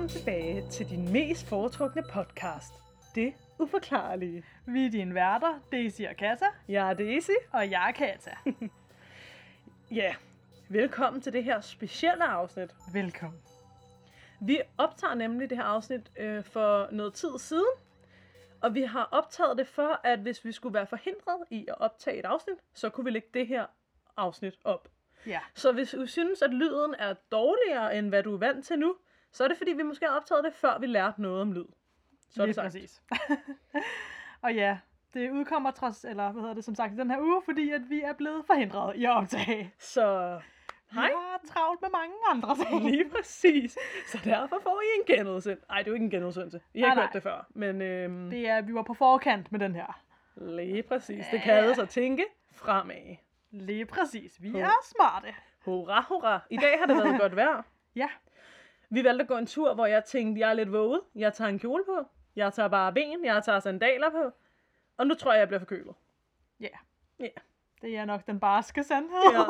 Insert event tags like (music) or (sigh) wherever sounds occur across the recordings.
Velkommen tilbage til din mest foretrukne podcast, Det Uforklarlige. Vi er dine værter, Daisy og Kata, Jeg er Daisy. og jeg er Kata. (laughs) Ja, velkommen til det her specielle afsnit. Velkommen. Vi optager nemlig det her afsnit øh, for noget tid siden, og vi har optaget det for, at hvis vi skulle være forhindret i at optage et afsnit, så kunne vi lægge det her afsnit op. Ja, Så hvis du synes, at lyden er dårligere, end hvad du er vant til nu, så er det fordi, vi måske har optaget det, før vi lærte noget om lyd. Så er det sagt. præcis. (laughs) og ja, det udkommer trods, eller hvad hedder det som sagt, i den her uge, fordi at vi er blevet forhindret i at optage. Så Hej. Vi har travlt med mange andre ting. (laughs) lige præcis. Så derfor får I en genudsendelse. Nej, det er jo ikke en genudsendelse. I har Nej, ikke hørt det før. Men øhm, Det er, vi var på forkant med den her. lige præcis. Det kaldes at tænke fremad. Lige præcis. Vi På. er smarte. Hurra, hurra. I dag har det været (laughs) godt vejr. Ja, Vi valgte at gå en tur, hvor jeg tænkte, jeg er lidt våget. Jeg tager en kjole på. Jeg tager bare ben. Jeg tager sandaler på. Og nu tror jeg, jeg bliver forkølet. ja. Ja. Det er nok den barske sandhed. Ja,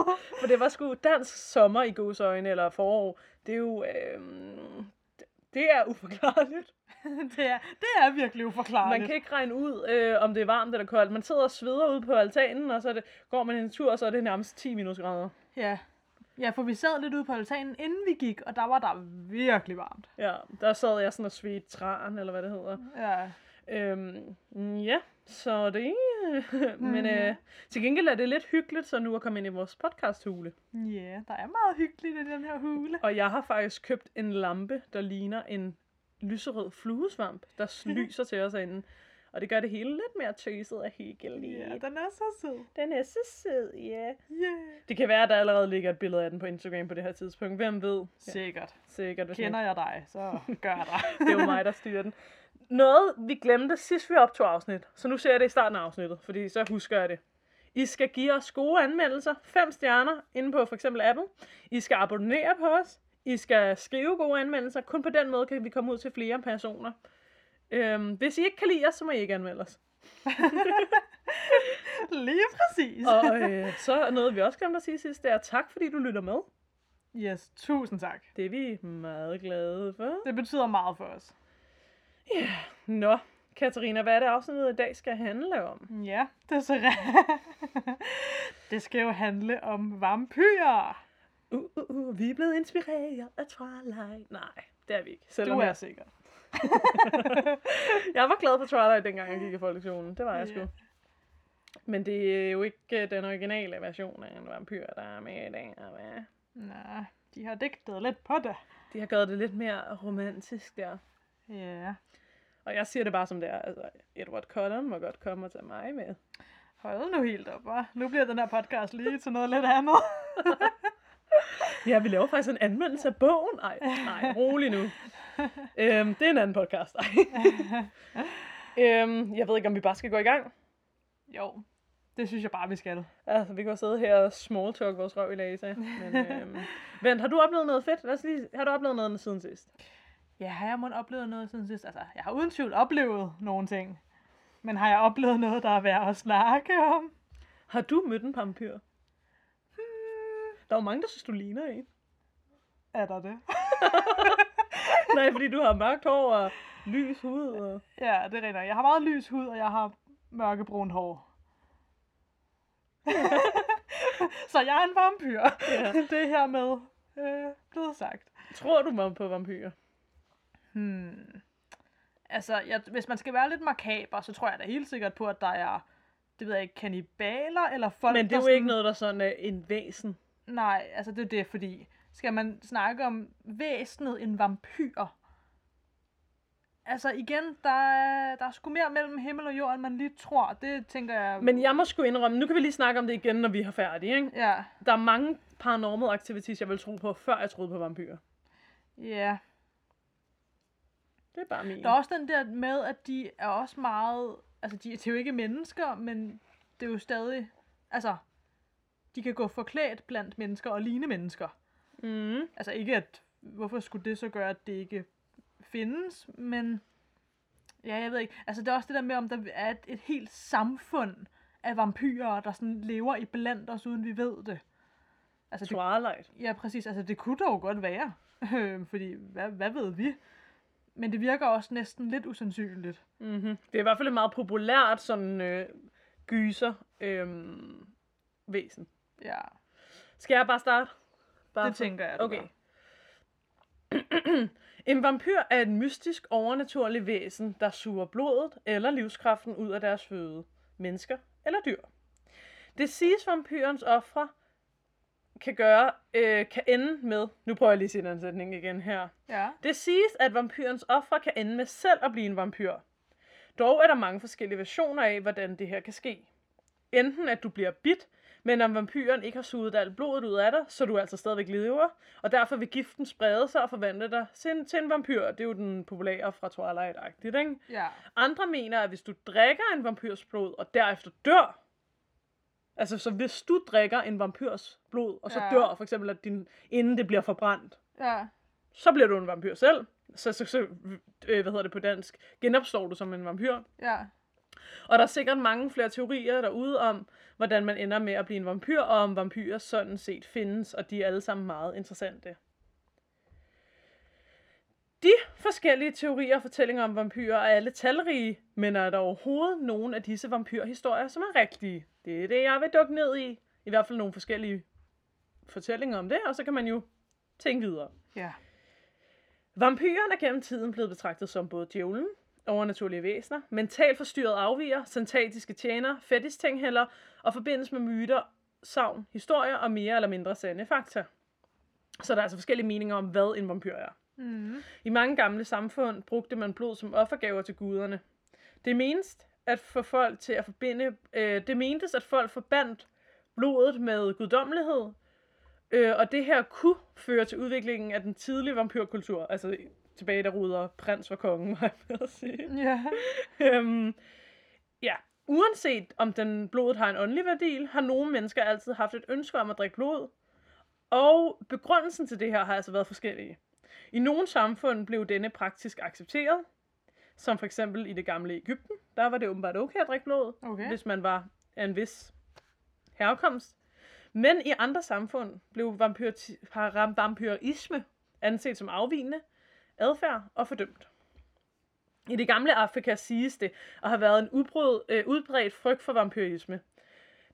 for det var sgu dansk sommer i godsøjne, eller forår. Det er jo... Øhm, det- er uforklarligt. (laughs) det, er, det er virkelig uforklarligt. Man kan ikke regne ud, øh, om det er varmt eller koldt. Man sidder og sveder ude på altanen, og så det, går man en tur, og så er det nærmest 10 minusgrader. Ja. Ja, for vi sad lidt ude på altanen, inden vi gik, og der var der virkelig varmt. Ja, der sad jeg sådan og svedte træn, eller hvad det hedder. Ja, Øhm, ja, så det (laughs) Men Mhm. øh, til gengæld er det lidt hyggeligt, så nu at komme ind i vores podcasthule. ja der er meget hyggeligt i den her hule. Og jeg har faktisk købt en lampe, der ligner en lyserød fluesvamp, der (laughs) lyser til os herinde. Og det gør det hele lidt mere tøset og hyggeligt. Ja, den er så sød. Den er så sød, ja. Yeah. Det kan være, at der allerede ligger et billede af den på Instagram på det her tidspunkt. Hvem ved? Sikkert. sikkert. Hvis Kender jeg dig, så gør jeg dig. (laughs) Det er jo mig, der styrer den. Noget, vi glemte sidst vi optog afsnit, så nu ser jeg det i starten af afsnittet, fordi så husker jeg det. I skal give os gode anmeldelser, fem stjerner, inde på for eksempel Apple. I skal abonnere på os. I skal skrive gode anmeldelser. Kun på den måde kan vi komme ud til flere personer. Øhm, hvis I ikke kan lide os, så må I ikke anmelde os. (laughs) Lige præcis. Og øh, så noget, vi også glemte at sige sidst, det er tak, fordi du lytter med. Yes, tusind tak. Det er vi meget glade for. Det betyder meget for os. Nå, Katarina, hvad er det afsnittet i dag skal handle om? Ja, det er så (laughs) Det skal jo handle om vampyrer. Uh, uh, uh, vi er blevet inspireret af Twilight. Nej, det er vi ikke. Selvom Du er jeg, sikker. (laughs) jeg var glad for Twilight, dengang jeg gik i folkeskolen. Det var jeg sgu. Men det er jo ikke øh, den originale version af en vampyr, der er med i dag. og hvad? Nej, de har digtet lidt på det. De har gjort det lidt mere romantisk der. Ja. Og jeg siger det bare som det er. Altså, Edward Cullen må godt komme og tage mig med. Hold nu helt op, hva'? Nu bliver den her podcast lige til noget lidt andet. (laughs) Ja, vi laver faktisk en anmeldelse af bogen. Nej, nej, rolig nu. (laughs) (laughs) øhm, det er en anden podcast. (laughs) Øhm, jeg ved ikke, om vi bare skal gå i gang. jo, det synes jeg bare, vi skal. Altså, vi kan jo sidde her og small talk vores røv i lase. Men, øhm, (laughs) vent, har du oplevet noget fedt? Lad os lige, har du oplevet noget siden sidst? Ja, har jeg måtte oplevet noget siden sidst? Altså, jeg har uden tvivl oplevet nogle ting. Men har jeg oplevet noget, der er værd at snakke om? Har du mødt en vampyr? Der er jo mange, der synes, du ligner en. Er der det? (laughs) Nej, fordi du har mørkt hår og lys hud. Og... Ja, det er rigtigt. Jeg har meget lys hud, og jeg har mørkebrun hår. (laughs) Så jeg er en vampyr. Ja. (laughs) det er her med øh, blevet sagt. Tror du mig på vampyrer? Hmm. Altså, jeg, hvis man skal være lidt makaber, så tror jeg da helt sikkert på, at der er, det ved jeg ikke, kanibaler eller folk, Men det er jo ikke noget, der sådan er en væsen. Nej, altså det er det, fordi skal man snakke om væsenet en vampyr? Altså igen, der er, der er sgu mere mellem himmel og jord, end man lige tror. Det tænker jeg... Men jeg må sgu indrømme, nu kan vi lige snakke om det igen, når vi har færdige, ikke? Ja, Der er mange paranormal activities, jeg vil tro på, før jeg troede på vampyrer. ja. Det er bare min. Der er også den der med, at de er også meget... Altså, de, de er jo ikke mennesker, men det er jo stadig... Altså, de kan gå forklædt blandt mennesker og ligne mennesker. Mm. Altså ikke at, hvorfor skulle det så gøre, at det ikke findes, men ja, jeg ved ikke. Altså det er også det der med, om der er et, et helt samfund af vampyrer, der sådan lever i blandt os, uden vi ved det. Altså det, Twilight. ja, præcis. Altså det kunne dog godt være. Øh, (laughs) fordi, hvad, hvad ved vi? Men det virker også næsten lidt usandsynligt. Mm-hmm. Det er i hvert fald et meget populært sådan øh, gyser øh, væsen. Ja, Skal jeg bare starte? Bare det tænker jeg, Okay. (clears throat) en vampyr er et mystisk, overnaturligt væsen, der suger blodet eller livskraften ud af deres føde. Mennesker eller dyr. Det siges, vampyrens ofre kan gøre, øh, kan ende med, nu prøver jeg lige at sige den sætning igen her. Ja. Det siges, at vampyrens ofre kan ende med selv at blive en vampyr. Dog er der mange forskellige versioner af, hvordan det her kan ske. Enten at du bliver bit, men om vampyren ikke har suget alt blodet ud af dig, så du altså stadigvæk lever, og derfor vil giften sprede sig og forvandle dig til en, til en vampyr. Det er jo den populære fra Twilight-agtigt, ikke? Ja. Andre mener, at hvis du drikker en vampyrs blod, og derefter dør, altså så hvis du drikker en vampyrs blod, og så Ja. dør, for eksempel, at din, inden det bliver forbrændt, Ja. så bliver du en vampyr selv. Så, så, så øh, hvad hedder det på dansk, genopstår du som en vampyr. Ja. Og der er sikkert mange flere teorier derude om, hvordan man ender med at blive en vampyr, og om vampyrer sådan set findes, og de er alle sammen meget interessante. De forskellige teorier og fortællinger om vampyrer er alle talrige, men er der overhovedet nogen af disse vampyrhistorier, som er rigtige? Det er det, jeg vil dukke ned i. I hvert fald nogle forskellige fortællinger om det, og så kan man jo tænke videre. Ja. Vampyren er gennem tiden blevet betragtet som både djævlen, overnaturlige væsener, mentalt forstyrret afviger, syntetiske tjener, fetishtinghælder og forbindes med myter, savn, historier og mere eller mindre sande fakta. Så der er altså forskellige meninger om, hvad en vampyr er. Mm. I mange gamle samfund brugte man blod som offergaver til guderne. Det menes at få folk til at forbinde, øh, det mentes, at folk forbandt blodet med guddommelighed, øh, og det her kunne føre til udviklingen af den tidlige vampyrkultur, altså tilbage der ruder prins var kongen, (laughs) var jeg ved at sige. Ja. øhm, ja, uanset om den blodet har en åndelig værdi, har nogle mennesker altid haft et ønske om at drikke blod. Og begrundelsen til det her har altså været forskellige. I nogle samfund blev denne praktisk accepteret, som for eksempel i det gamle Ægypten. Der var det åbenbart okay at drikke blod, Okay. hvis man var af en vis herkomst. Men i andre samfund blev vampyr- vampyrisme anset som afvigende adfærd og fordømt. I det gamle Afrika siges det at have været en udbrud, øh, udbredt frygt for vampyrisme.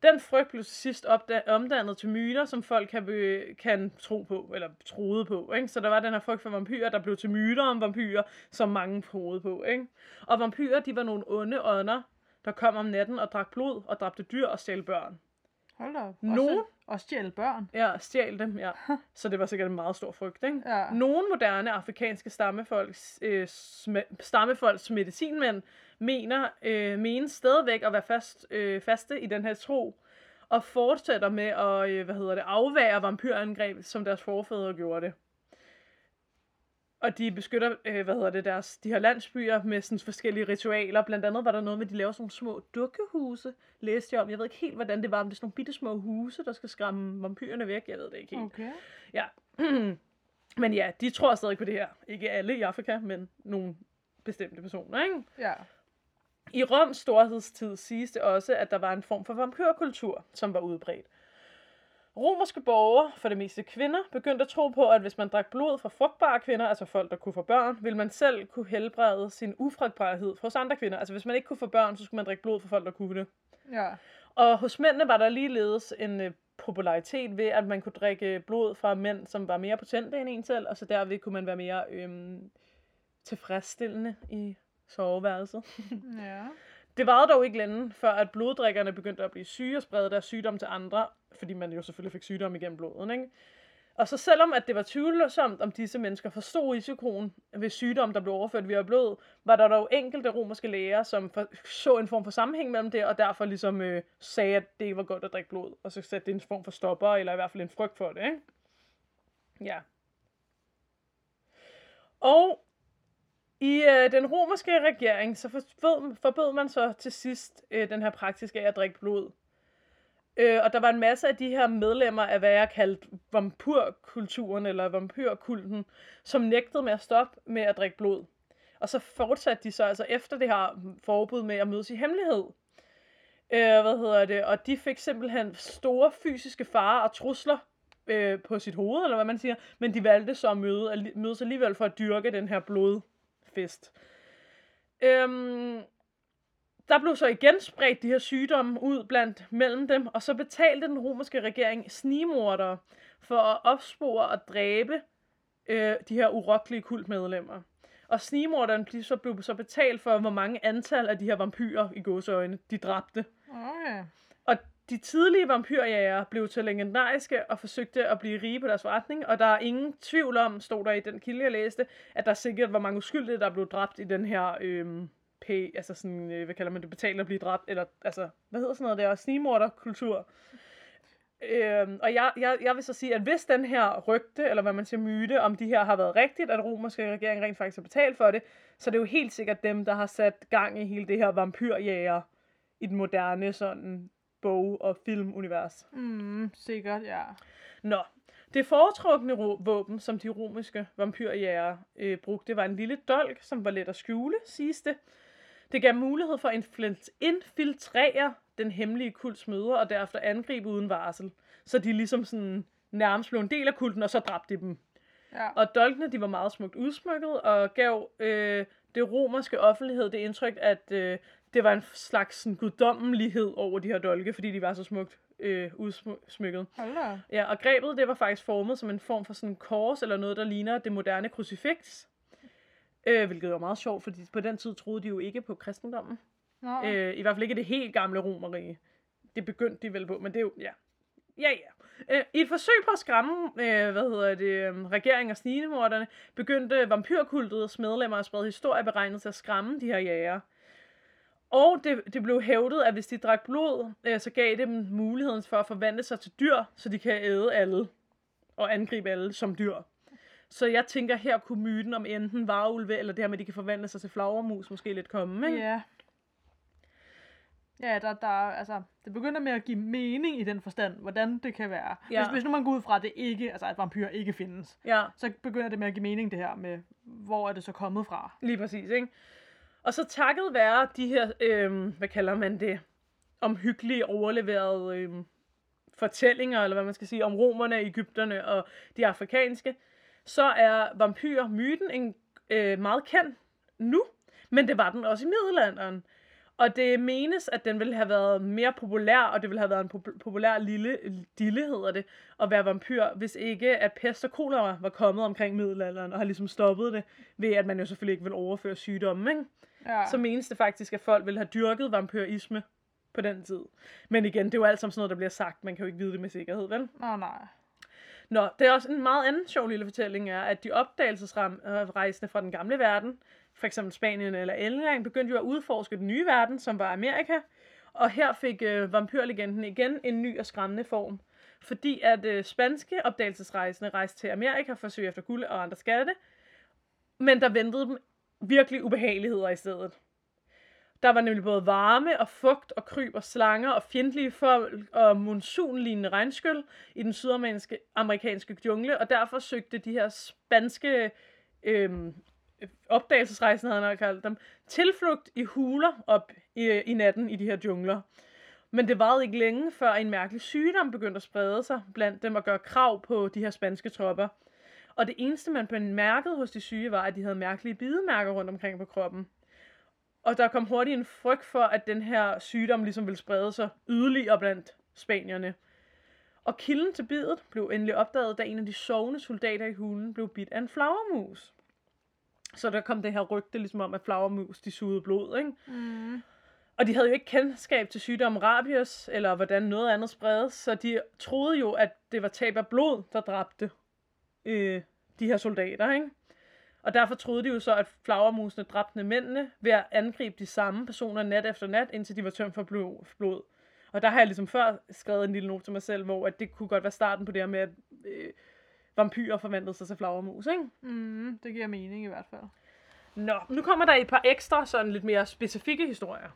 Den frygt blev til sidst opda- omdannet til myter, som folk kan, be- kan tro på, eller troede på. Ikke? Så der var den her frygt for vampyrer, der blev til myter om vampyrer, som mange troede på. Ikke? Og vampyrer, de var nogle onde ånder, der kom om natten og drak blod og dræbte dyr og stjal børn. Hold da op. Nogen- Også, og stjæle børn. Ja, stjal dem, ja. Så det var sikkert en meget stor frygt, ikke? Ja. Nogle moderne afrikanske stammefolks, øh, sm- stammefolks medicinmænd mener, øh, mener stadigvæk at være fast, øh, faste i den her tro, og fortsætter med at øh, hvad hedder det, afvære vampyrangreb, som deres forfædre gjorde det. Og de beskytter, øh, hvad hedder det, deres, de her landsbyer med sådan forskellige ritualer. Blandt andet var der noget med, at de laver sådan nogle små dukkehuse, læste jeg om. Jeg ved ikke helt, hvordan det var, om det er sådan nogle bitte små huse, der skal skræmme vampyrerne væk. Jeg ved det ikke helt. Okay. Ja. (clears throat) men ja, de tror stadig på det her. Ikke alle i Afrika, men nogle bestemte personer, ikke? Ja. I Roms storhedstid siges det også, at der var en form for vampyrkultur, som var udbredt. Romerske borgere, for det meste kvinder, begyndte at tro på, at hvis man drak blod fra frugtbare kvinder, altså folk, der kunne få børn, ville man selv kunne helbrede sin ufrugtbarhed hos andre kvinder. Altså hvis man ikke kunne få børn, så skulle man drikke blod fra folk, der kunne det. Ja. Og hos mændene var der ligeledes en øh, popularitet ved, at man kunne drikke blod fra mænd, som var mere potente end en selv, og så derved kunne man være mere øhm, tilfredsstillende i soveværelset. Ja. Det varede dog ikke længe, før at bloddrikkerne begyndte at blive syge og sprede deres sygdom til andre, fordi man jo selvfølgelig fik sygdom igennem blodet, ikke? Og så selvom at det var tvivlsomt, om disse mennesker forstod risikoen ved sygdom, der blev overført via blod, var der dog enkelte romerske læger, som for, så en form for sammenhæng mellem det, og derfor ligesom øh, sagde, at det ikke var godt at drikke blod, og så satte det en form for stopper, eller i hvert fald en frygt for det, ikke? Ja. Og i øh, den romerske regering, så forbød, forbød man så til sidst øh, den her praksis af at drikke blod. Øh, og der var en masse af de her medlemmer af, hvad jeg kaldte vampyrkulturen, eller vampyrkulten, som nægtede med at stoppe med at drikke blod. Og så fortsatte de så altså efter det her forbud med at mødes i hemmelighed. Øh, hvad hedder det? Og de fik simpelthen store fysiske farer og trusler øh, på sit hoved, eller hvad man siger, men de valgte så at møde, mødes alligevel for at dyrke den her blod fest. Øhm, der blev så igen spredt de her sygdomme ud blandt mellem dem, og så betalte den romerske regering snigmordere for at opspore og dræbe øh, de her urokkelige kultmedlemmer. Og snigmorderne de så blev så betalt for, hvor mange antal af de her vampyrer i gåseøjne, de dræbte. Okay. De tidlige vampyrjæger blev til legendariske og forsøgte at blive rige på deres forretning, og der er ingen tvivl om, stod der i den kilde, jeg læste, at der sikkert var mange uskyldige, der blev dræbt i den her øhm, p, altså sådan, øh, hvad kalder man det, betalt at blive dræbt, eller altså, hvad hedder sådan noget der, snigmorderkultur. Øhm, og jeg, jeg, jeg vil så sige, at hvis den her rygte, eller hvad man siger myte, om de her har været rigtigt, at romerske regering rent faktisk har betalt for det, så det er jo helt sikkert dem, der har sat gang i hele det her vampyrjæger i den moderne sådan bog- og filmunivers. Mm, sikkert, ja. Nå, det foretrukne våben, som de romerske vampyrjæger øh, brugte, var en lille dolk, som var let at skjule, siges det. Det gav mulighed for at infil- infiltrere den hemmelige kults møder, og derefter angribe uden varsel. Så de ligesom sådan nærmest blev en del af kulten, og så dræbte de dem. Ja. Og dolkene, de var meget smukt udsmykket, og gav øh, det romerske offentlighed det indtryk, at øh, det var en slags sådan, guddommelighed over de her dolke, fordi de var så smukt øh, udsmykket. Hold. Ja, og grebet, det var faktisk formet som en form for sådan en kors, eller noget, der ligner det moderne krucifiks. Øh, hvilket var meget sjovt, fordi på den tid troede de jo ikke på kristendommen. Nå, Øh, I hvert fald ikke det helt gamle romerige. Det begyndte de vel på, men det er jo, ja. Ja, ja. Øh, I et forsøg på at skræmme, øh, hvad hedder det, øh, regeringen og snigemorderne, begyndte vampyrkultets medlemmer at sprede historier beregnet til at skræmme de her jæger. Og det, det blev hævdet, at hvis de drak blod, øh, så gav det dem muligheden for at forvandle sig til dyr, så de kan æde alle og angribe alle som dyr. Så jeg tænker, her kunne myten om enten varulve, eller det her med, at de kan forvandle sig til flagermus, måske lidt komme, ikke? Ja. Ja, der, der, altså, det begynder med at give mening i den forstand, hvordan det kan være. Ja. Hvis, hvis nu man går ud fra, at det ikke, altså at vampyr ikke findes, Ja. så begynder det med at give mening det her med, hvor er det så kommet fra. Lige præcis, ikke? Og så takket være de her, øhm, hvad kalder man det, omhyggelige overleverede øhm, fortællinger, eller hvad man skal sige, om romerne, Ægypterne og de afrikanske, så er vampyr-myten en, øh, meget kendt nu, men det var den også i middelalderen. Og det menes, at den ville have været mere populær, og det ville have været en pop- populær lille dille, hedder det, at være vampyr, hvis ikke at pest og kolera var kommet omkring middelalderen, og har ligesom stoppet det, ved at man jo selvfølgelig ikke vil overføre sygdomme, ikke? Ja. Så menes det faktisk, at folk ville have dyrket vampyrisme på den tid. Men igen, det er jo alt sammen sådan noget, der bliver sagt. Man kan jo ikke vide det med sikkerhed, vel? Nå, nej. Nå, det er også en meget anden sjov lille fortælling, er, at de opdagelsesrejsende fra den gamle verden, for eksempel Spanien eller England, begyndte jo at udforske den nye verden, som var Amerika. Og her fik øh, vampyrlegenden igen en ny og skræmmende form. Fordi at øh, spanske opdagelsesrejsende rejste til Amerika for at søge efter guld og andre skatte, men der ventede dem virkelig ubehageligheder i stedet. Der var nemlig både varme og fugt og kryb og slanger og fjendtlige folk og monsunlignende regnskyld i den sydamerikanske amerikanske jungle, og derfor søgte de her spanske øhm, opdagelsesrejsende, havde han kaldt dem, tilflugt i huler op i, i natten i de her jungler. Men det varede ikke længe, før en mærkelig sygdom begyndte at sprede sig blandt dem og gøre krav på de her spanske tropper. Og det eneste, man bemærkede hos de syge, var, at de havde mærkelige bidemærker rundt omkring på kroppen. Og der kom hurtigt en frygt for, at den her sygdom ligesom ville sprede sig yderligere blandt spanierne. Og kilden til bidet blev endelig opdaget, da en af de sovende soldater i hulen blev bidt af en flagermus. Så der kom det her rygte ligesom om, at flagermus de sugede blod, ikke? Mm. Og de havde jo ikke kendskab til sygdommen rabies, eller hvordan noget andet spredes, så de troede jo, at det var tab af blod, der dræbte øh, de her soldater, ikke? Og derfor troede de jo så, at flagermusene dræbte mændene ved at angribe de samme personer nat efter nat, indtil de var tømt for blod. Og der har jeg ligesom før skrevet en lille note til mig selv, hvor at det kunne godt være starten på det her med, at øh, vampyrer forvandlede sig til flagermus, ikke? Mm, det giver mening i hvert fald. Nå, nu kommer der et par ekstra, sådan lidt mere specifikke historier.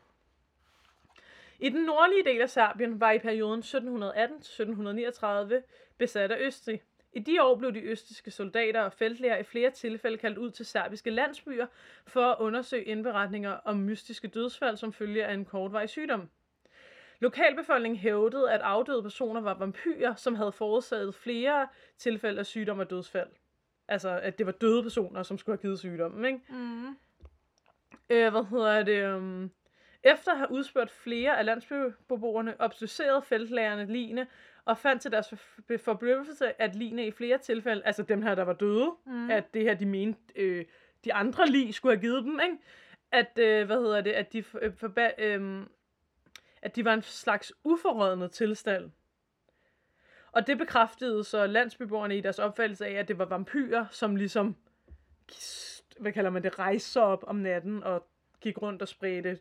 I den nordlige del af Serbien var i perioden 1718-1739 besat af Østrig. I de år blev de østrigske soldater og feltlæger i flere tilfælde kaldt ud til serbiske landsbyer for at undersøge indberetninger om mystiske dødsfald som følge af en kortvarig sygdom. Lokalbefolkningen hævdede, at afdøde personer var vampyrer, som havde forårsaget flere tilfælde af sygdom og dødsfald. Altså, at det var døde personer, som skulle have givet sygdommen, ikke? Mm. Øh, hvad hedder det? Um... Efter at have udspurgt flere af landsbybeboerne, obducerede feltlærerne line og fandt til deres for- forbløffelse, at line i flere tilfælde, altså dem her, der var døde, mm. at det her, de mente, øh, de andre lig skulle have givet dem, ikke? At, øh, hvad hedder det, at de, for, øh, forba- øh, at de var en slags uforrådende tilstand. Og det bekræftede så landsbeboerne i deres opfattelse af, at det var vampyrer, som ligesom, hvad kalder man det, rejste sig op om natten og gik rundt og spredte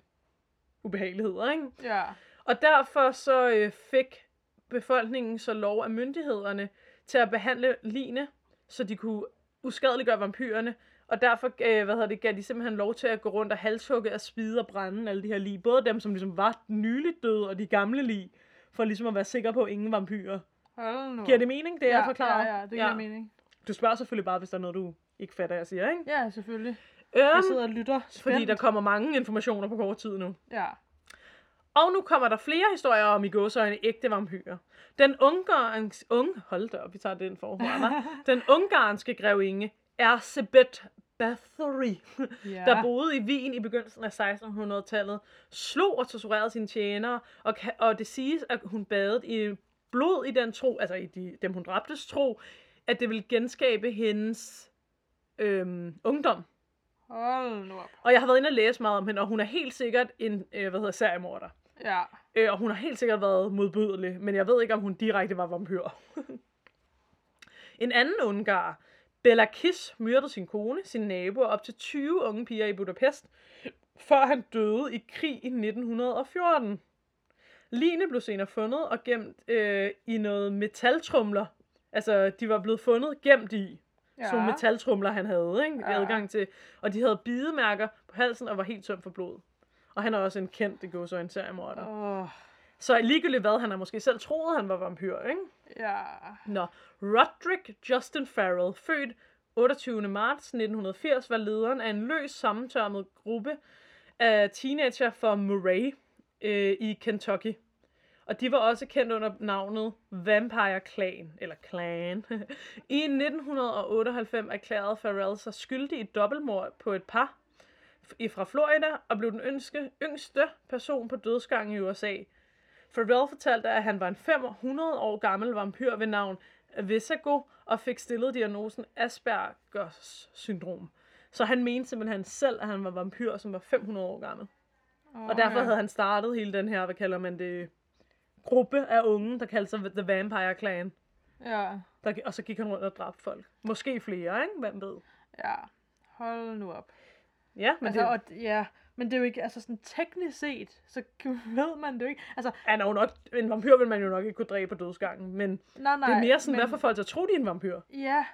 ubehageligheder, ikke? Ja. Og derfor så øh, fik befolkningen så lov af myndighederne til at behandle line, så de kunne uskadeliggøre vampyrerne. Og derfor øh, hvad hedder det, gav de simpelthen lov til at gå rundt og halshugge og spide og brænde alle de her lig. Både dem, som ligesom var nyligt døde, og de gamle lig. For ligesom at være sikker på, at ingen vampyrer. Hold nu. Giver det mening, det ja, jeg forklarer? Ja, ja, det giver ja. mening. Du spørger selvfølgelig bare, hvis der er noget, du ikke fatter, jeg siger, ikke? Ja, selvfølgelig. Jeg Øhm, sidder og lytter spændt. fordi der kommer mange informationer på kort tid nu. Ja. Og nu kommer der flere historier om i gåsøjne ægte vampyrer. Den ungarns, unge, hold da op, vi tager (laughs) den forhånd, Den ungarske grevinde Erzsébet Bathory, ja. der boede i Wien i begyndelsen af 1600-tallet, slog og torturerede sine tjenere, og, og det siges, at hun badede i blod i den tro, altså i de, dem hun dræbtes tro, at det ville genskabe hendes øhm, ungdom. Hold nu op. Og jeg har været inde og læse meget om hende, og hun er helt sikkert en, øh, hvad hedder, seriemorder. Ja. Øh, og hun har helt sikkert været modbydelig, men jeg ved ikke, om hun direkte var vampyr. (laughs) en anden ungar, Bella Kiss, myrdede sin kone, sin nabo og op til 20 unge piger i Budapest, før han døde i krig i 1914. Line blev senere fundet og gemt øh, i noget metaltrumler. Altså, de var blevet fundet gemt i. Ja. Sådan metaltrumler, han havde ikke? Ja. adgang til. Og de havde bidemærker på halsen og var helt tømt for blod. Og han er også en kendt, det går så en seriemorder. Åh. Så ligegyldigt hvad, han har måske selv troet, han var vampyr, ikke? Ja. Nå, Roderick Justin Farrell, født 28. marts 1980, var lederen af en løs sammentørmet gruppe af teenager fra Murray øh, i Kentucky. Og de var også kendt under navnet Vampire Clan, eller Clan. (laughs) I 1998 erklærede Farrell sig skyldig i dobbeltmord på et par fra Florida, og blev den yngste, yngste person på dødsgangen i USA. Farrell fortalte, at han var en 500 år gammel vampyr ved navn Visago, og fik stillet diagnosen Aspergers syndrom. Så han mente simpelthen selv, at han var vampyr, som var 500 år gammel. Og derfor havde han startet hele den her, hvad kalder man det, gruppe af unge, der kaldte sig The Vampire Clan. Ja. Der, og så gik han rundt og dræbte folk. Måske flere, ikke? Hvem ved? Ja. Hold nu op. Ja, men Altså, det, og, ja, men det er jo ikke, altså sådan teknisk set, så (laughs) ved man det jo ikke. Altså, han er jo nok, en vampyr vil man jo nok ikke kunne dræbe på dødsgangen, men nej, nej. det er mere sådan, men, hvad for folk til at tro, de er en vampyr. Ja,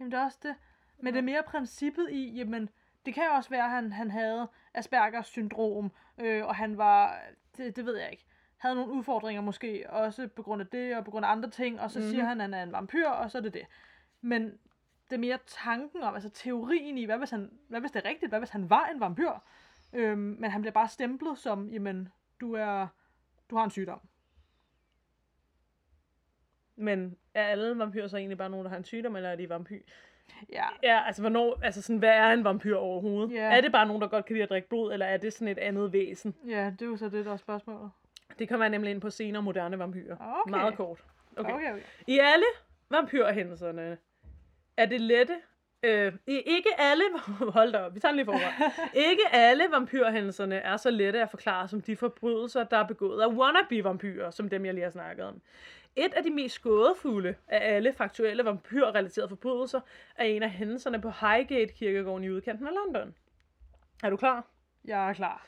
jamen det er også det. Men det er mere princippet i, jamen, det kan jo også være, at han, han havde Aspergers syndrom, øh, og han var, det, det ved jeg ikke, havde nogle udfordringer måske, også på grund af det, og på grund af andre ting, og så mm-hmm. siger han, at han er en vampyr, og så er det det. Men det er mere tanken om, altså teorien i, hvad hvis, han, hvad hvis det er rigtigt, hvad hvis han var en vampyr, øhm, men han bliver bare stemplet som, jamen, du er, du har en sygdom. Men er alle vampyrer så egentlig bare nogen, der har en sygdom, eller er de vampyr? Ja, Ja, altså, hvornår, altså sådan, hvad er en vampyr overhovedet? Ja. Er det bare nogen, der godt kan lide at drikke blod, eller er det sådan et andet væsen? ja, det er jo så det, der er spørgsmålet. Det kommer jeg nemlig ind på senere moderne vampyrer. Okay. Meget kort. Okay, okay. okay. I alle vampyrhændelserne er det lette... Øh, ikke alle... (laughs) Hold da op, vi tager lige forfra. (laughs) ikke alle vampyrhændelserne er så lette at forklare som de forbrydelser, der er begået af wannabe-vampyrer, som dem, jeg lige har snakket om. Et af de mest gådefulde af alle faktuelle vampyrrelaterede forbrydelser er en af hændelserne på Highgate kirkegården i udkanten af London. Er du klar? Jeg er klar.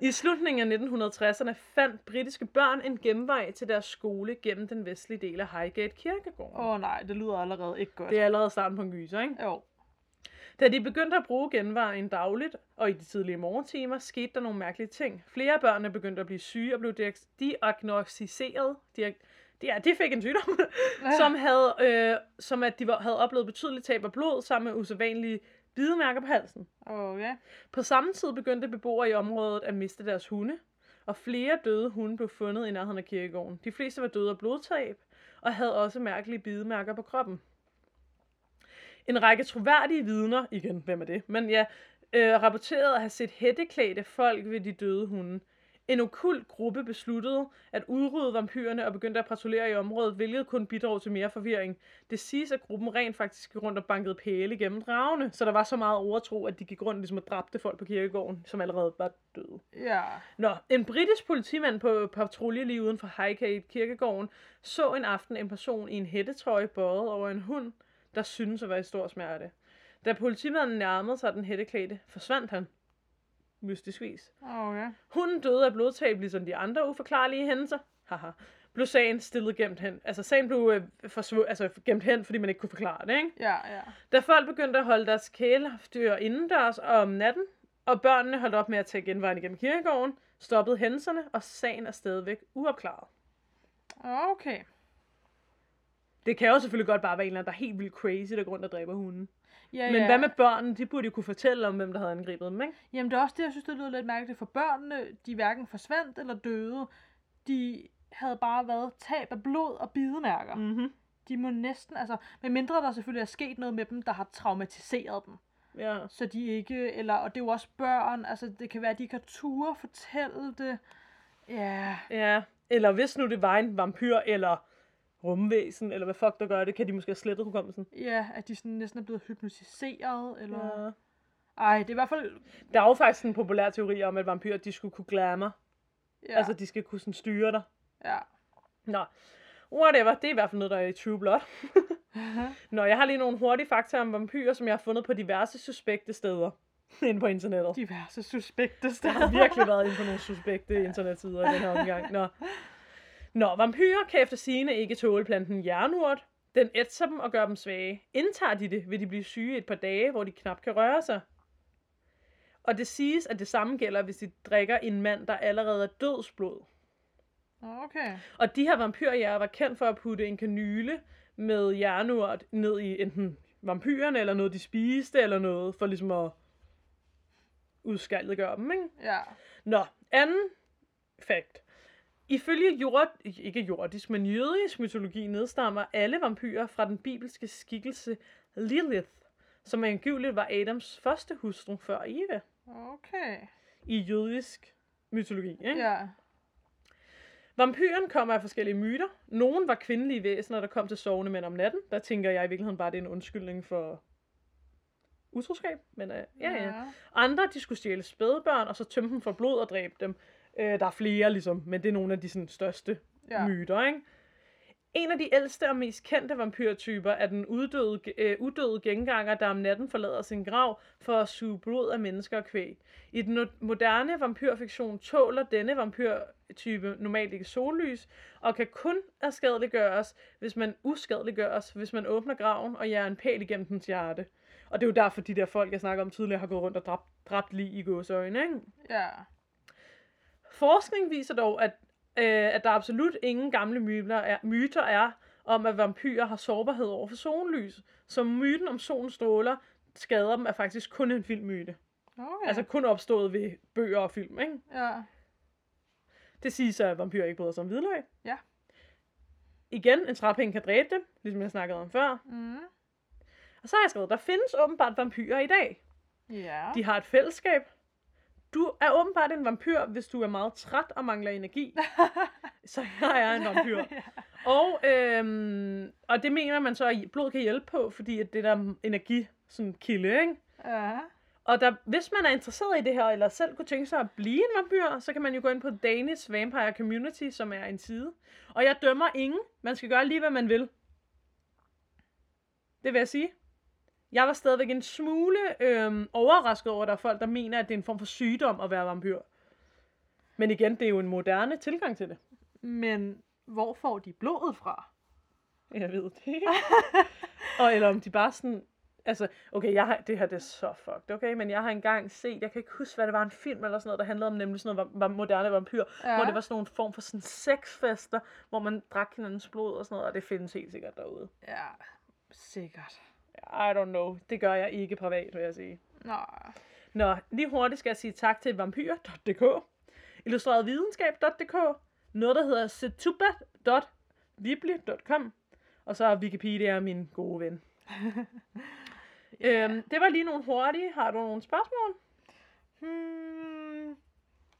I slutningen af 1960'erne fandt britiske børn en genvej til deres skole gennem den vestlige del af Highgate kirkegården. Åh oh, nej, det lyder allerede ikke godt. Det er allerede starten på en gyser, ikke? Jo. Da de begyndte at bruge genvejen dagligt, og i de tidlige morgentimer, skete der nogle mærkelige ting. Flere børnene begyndte at blive syge og blev diag- diagnostiseret. Diag- ja, de fik en sygdom, (laughs) som, havde, øh, som at de var, havde oplevet betydeligt tab af blod, sammen med usædvanlige bidemærker på halsen. Okay. På samme tid begyndte beboere i området at miste deres hunde, og flere døde hunde blev fundet i nærheden af kirkegården. De fleste var døde af blodtab, og havde også mærkelige bidemærker på kroppen. En række troværdige vidner, igen, hvem er det, men ja, øh, rapporterede at have set hætteklædte folk ved de døde hunde. En okult gruppe besluttede at udrydde vampyrerne og begyndte at patruljere i området, hvilket kun bidrog til mere forvirring. Det siges, at gruppen rent faktisk gik rundt og bankede pæle gennem dragene, så der var så meget overtro, at de gik rundt ligesom og dræbte folk på kirkegården, som allerede var døde. Ja. Nå, en britisk politimand på patrulje lige uden for Highgate kirkegården så en aften en person i en hættetrøje bøjet over en hund, der syntes at være i stor smerte. Da politimanden nærmede sig den hætteklædte, forsvandt han. Mystisk vis. Okay. Hunden døde af blodtab, ligesom de andre uforklarlige hændelser. Haha. Blev sagen stillet gemt hen. Altså sagen blev øh, forsvu- altså, gemt hen, fordi man ikke kunne forklare det, ikke? Ja, ja. Da folk begyndte at holde deres kæledyr indendørs om natten, og børnene holdt op med at tage genvejen igennem kirkegården, stoppede hændelserne, og sagen er stadigvæk uopklaret. Okay. Det kan jo selvfølgelig godt bare være en eller anden, der er helt vildt crazy, der går rundt og dræber hunden. Ja, Men ja. hvad med børnene? De burde jo kunne fortælle om, hvem der havde angrebet dem, ikke? Jamen, det er også det, jeg synes, det lyder lidt mærkeligt for børnene. De hverken forsvandt eller døde. De havde bare været tab af blod og bidemærker. Mm. Mhm. De må næsten, altså, med mindre der selvfølgelig er sket noget med dem, der har traumatiseret dem. Ja. Så de ikke, eller, og det er jo også børn, altså det kan være, at de kan ture fortælle det. Ja, Ja. Eller hvis nu det var en vampyr, eller rumvæsen, eller hvad fuck der gør det, kan de måske have slettet hukommelsen. ja, at de sådan næsten er blevet hypnotiseret, eller... Ja. Ej, det er i hvert fald... Der er jo faktisk en populær teori om, at vampyrer, de skulle kunne glamour. Ja. Altså, de skal kunne sådan styre dig. ja. Nå, whatever. Det er i hvert fald noget, der er i True Blood. (laughs) Nå, jeg har lige nogle hurtige fakta om vampyrer, som jeg har fundet på diverse suspekte steder (laughs) inde på internettet. Diverse suspekte Der steder. har virkelig været inde på nogle suspekte internetsider i den her omgang. Nå. (laughs) Nå, vampyrer kan efter sigende ikke tåle planten jernurt. Den ætser dem og gør dem svage. Indtager de det, vil de blive syge et par dage, hvor de knap kan røre sig. Og det siges, at det samme gælder, hvis de drikker en mand, der allerede er dødsblod. Okay. Og de her vampyrjæger var kendt for at putte en kanyle med jernurt ned i enten vampyrerne, eller noget de spiste, eller noget, for ligesom at udskaldegøre dem, ikke? Ja. Nå, anden fact. Ifølge jord, ikke jordisk, men jødisk mytologi nedstammer alle vampyrer fra den bibelske skikkelse Lilith, som angiveligt var Adams første hustru før Eva Okay. i jødisk mytologi. Ikke? Ja. Vampyren kommer af forskellige myter. Nogle var kvindelige væsener, der kom til sovende mænd om natten. Der tænker jeg i virkeligheden bare, det er en undskyldning for utroskab. Men uh, ja, ja. Andre, de skulle stjæle spædbørn, og så tømme dem for blod og dræbe dem. Uh, der er flere, ligesom, men det er nogle af de sådan, største Ja. myter, ikke? En af de ældste og mest kendte vampyrtyper er den uddøde, øh, uddøde genganger, der om natten forlader sin grav for at suge blod af mennesker og kvæg. I den moderne vampyrfiktion tåler denne vampyrtype normalt ikke sollys, og kan kun erskadeliggøres, hvis man uskadeliggøres, hvis man åbner graven og jager en pæl igennem dens hjerte. Og det er jo derfor, de der folk, jeg snakker om tidligere, har gået rundt og dræbt, dræbt lige i gåseøjne, ikke? Ja. Forskning viser dog, at, øh, at der absolut ingen gamle myter er, myter er om, at vampyrer har sårbarhed over for sollys. Så myten om solens stråler skader dem er faktisk kun en filmmyte. Okay. Altså kun opstået ved bøger og film, ikke? ja. Det siges, at vampyrer ikke bryder sig om hvidløg. Ja. Igen, en træpind kan dræbe dem, ligesom jeg snakkede om før. Mm. Og så har jeg skrevet, der findes åbenbart vampyrer i dag. Ja. De har et fællesskab. Du er åbenbart en vampyr, hvis du er meget træt og mangler energi. (laughs) så jeg er en vampyr. Og, øhm, og det mener man så, at blod kan hjælpe på, fordi at det der energi sådan kilde, ikke? ja. Og der, hvis man er interesseret i det her, eller selv kunne tænke sig at blive en vampyr, så kan man jo gå ind på Danish Vampire Community, som er en side. Og jeg dømmer ingen. Man skal gøre lige, hvad man vil. Det vil jeg sige. Jeg var stadigvæk en smule øhm, overrasket over, at der er folk, der mener, at det er en form for sygdom at være vampyr. Men igen, det er jo en moderne tilgang til det. Men hvor får de blodet fra? Jeg ved det ikke. (laughs) og eller om de bare sådan... Altså, okay, jeg har, det her det er så fucked, okay? Men jeg har engang set, jeg kan ikke huske, hvad det var, en film eller sådan noget, der handlede om nemlig sådan noget va- va- moderne vampyr, ja. hvor det var sådan nogle form for sådan sexfester, hvor man drak hinandens blod og sådan noget, og det findes helt sikkert derude. Ja, sikkert. I don't know. Det gør jeg ikke privat, vil jeg sige. Nå. Nå, lige hurtigt skal jeg sige tak til vampyr.dk. illustreretvidenskab.dk, noget, der hedder setuba.vibli.com, og så er Wikipedia min gode ven. (laughs) øhm, det var lige nogle hurtige. Har du nogle spørgsmål? Hmm.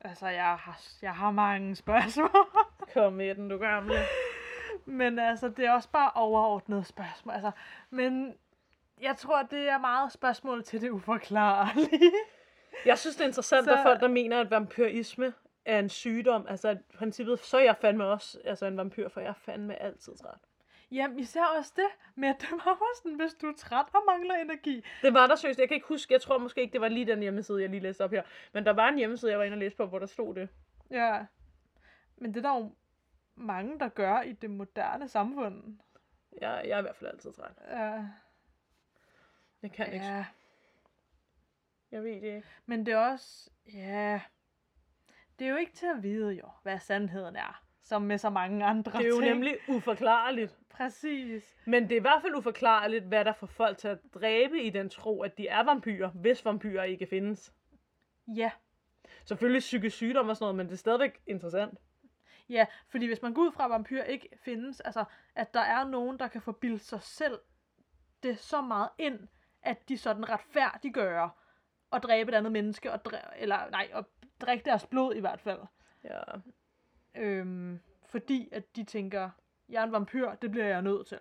Altså, jeg har, jeg har mange spørgsmål. (laughs) Kom med den, du gamle. Men altså, det er også bare overordnet spørgsmål. Altså, men jeg tror, det er meget spørgsmål til det uforklarlige. (laughs) Jeg synes, det er interessant, Så- at folk, der mener, at vampyrisme er en sygdom. Altså, i princippet, så er jeg fandme også altså, en vampyr, for jeg er fandme altid træt. Jamen, især også det med, at det var også sådan, hvis du er træt og mangler energi. Det var der seriøst. Jeg kan ikke huske, jeg tror måske ikke, det var lige den hjemmeside, jeg lige læste op her. Men der var en hjemmeside, jeg var inde og læse på, hvor der stod det. Ja. Men det er der jo mange, der gør i det moderne samfund. Jeg, jeg er i hvert fald altid træt. Ja. Jeg kan ikke. ja. Jeg ved det ikke. Men det er også, ja, det er jo ikke til at vide jo, hvad sandheden er, som med så mange andre Det er jo ting. nemlig uforklarligt. Præcis. Men det er i hvert fald uforklarligt, hvad der får folk til at dræbe i den tro, at de er vampyrer, hvis vampyrer ikke findes. Ja. Selvfølgelig psykisk sygdom og sådan noget, men det er stadigvæk interessant. Ja, fordi hvis man går ud fra, at vampyr ikke findes, altså, at der er nogen, der kan få bildt sig selv det så meget ind, at de sådan retfærdiggør at dræbe et andet menneske, og dræ- eller nej, at drikke deres blod i hvert fald. Ja. Øhm, fordi at de tænker, jeg er en vampyr, det bliver jeg nødt til.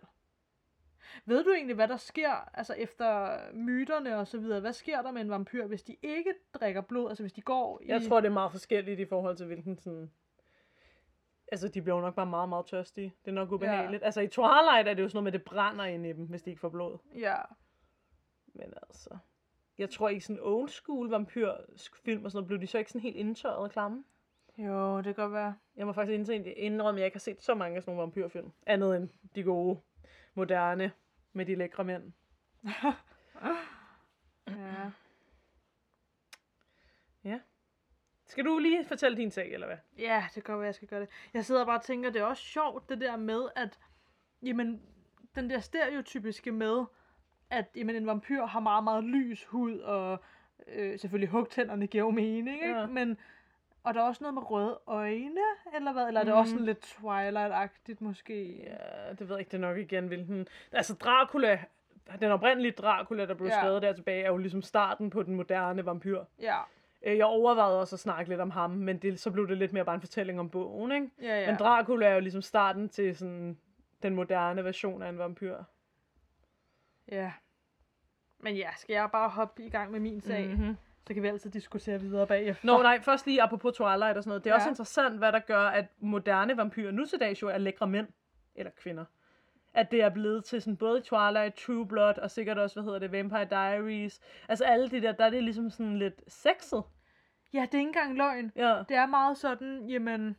Ved du egentlig, hvad der sker, altså efter myterne og så videre, hvad sker der med en vampyr, hvis de ikke drikker blod, altså hvis de går i... Jeg tror, det er meget forskelligt i forhold til, hvilken sådan... Altså, de bliver jo nok bare meget, meget tørstige. Det er nok ubehageligt. Ja. Altså, i Twilight er det jo sådan noget med, at det brænder ind i dem, hvis de ikke får blod. Ja, Men altså... Jeg tror ikke sådan old school vampyrfilm og sådan noget, blev de så ikke sådan helt indtørret og klamme? jo, det kan godt være. Jeg må faktisk indrømme, at jeg ikke har set så mange af sådan nogle vampyrfilm. Andet end de gode, moderne, med de lækre mænd. (laughs) Ja. Skal du lige fortælle din sag, eller hvad? ja, det kan godt være, jeg skal gøre det. Jeg sidder bare og tænker, det er også sjovt, det der med, at jamen, den der stereotypiske med, at jamen, en vampyr har meget, meget lys hud, og øh, selvfølgelig hugtænderne giver jo mening, ikke? Ja. Men, og der er også noget med røde øjne, eller hvad? Eller er det også sådan lidt Twilight-agtigt måske? Ja, det ved jeg ikke, det nok igen, hvilken... Altså, Dracula, den oprindelige Dracula, der blev Ja. ja. skrevet der tilbage, er jo ligesom starten på den moderne vampyr. Ja, Øh, Jeg overvejede også at snakke lidt om ham, men det, så blev det lidt mere bare en fortælling om bogen, ikke? ja, ja. Men Dracula er jo ligesom starten til sådan den moderne version af en vampyr. ja. Men ja, skal jeg bare hoppe i gang med min sag? Mm-hmm. Så kan vi altid diskutere videre bagefter. Nå, nej, først lige apropos Twilight og sådan noget. Det er ja. også interessant, hvad der gør, at moderne vampyrer nu til dags jo er lækre mænd. Eller kvinder. At det er blevet til sådan både Twilight, True Blood og sikkert også, hvad hedder det, Vampire Diaries. Altså alle de der, der er det ligesom sådan lidt sexet. Ja, det er ikke engang løgn. Ja. Det er meget sådan, jamen...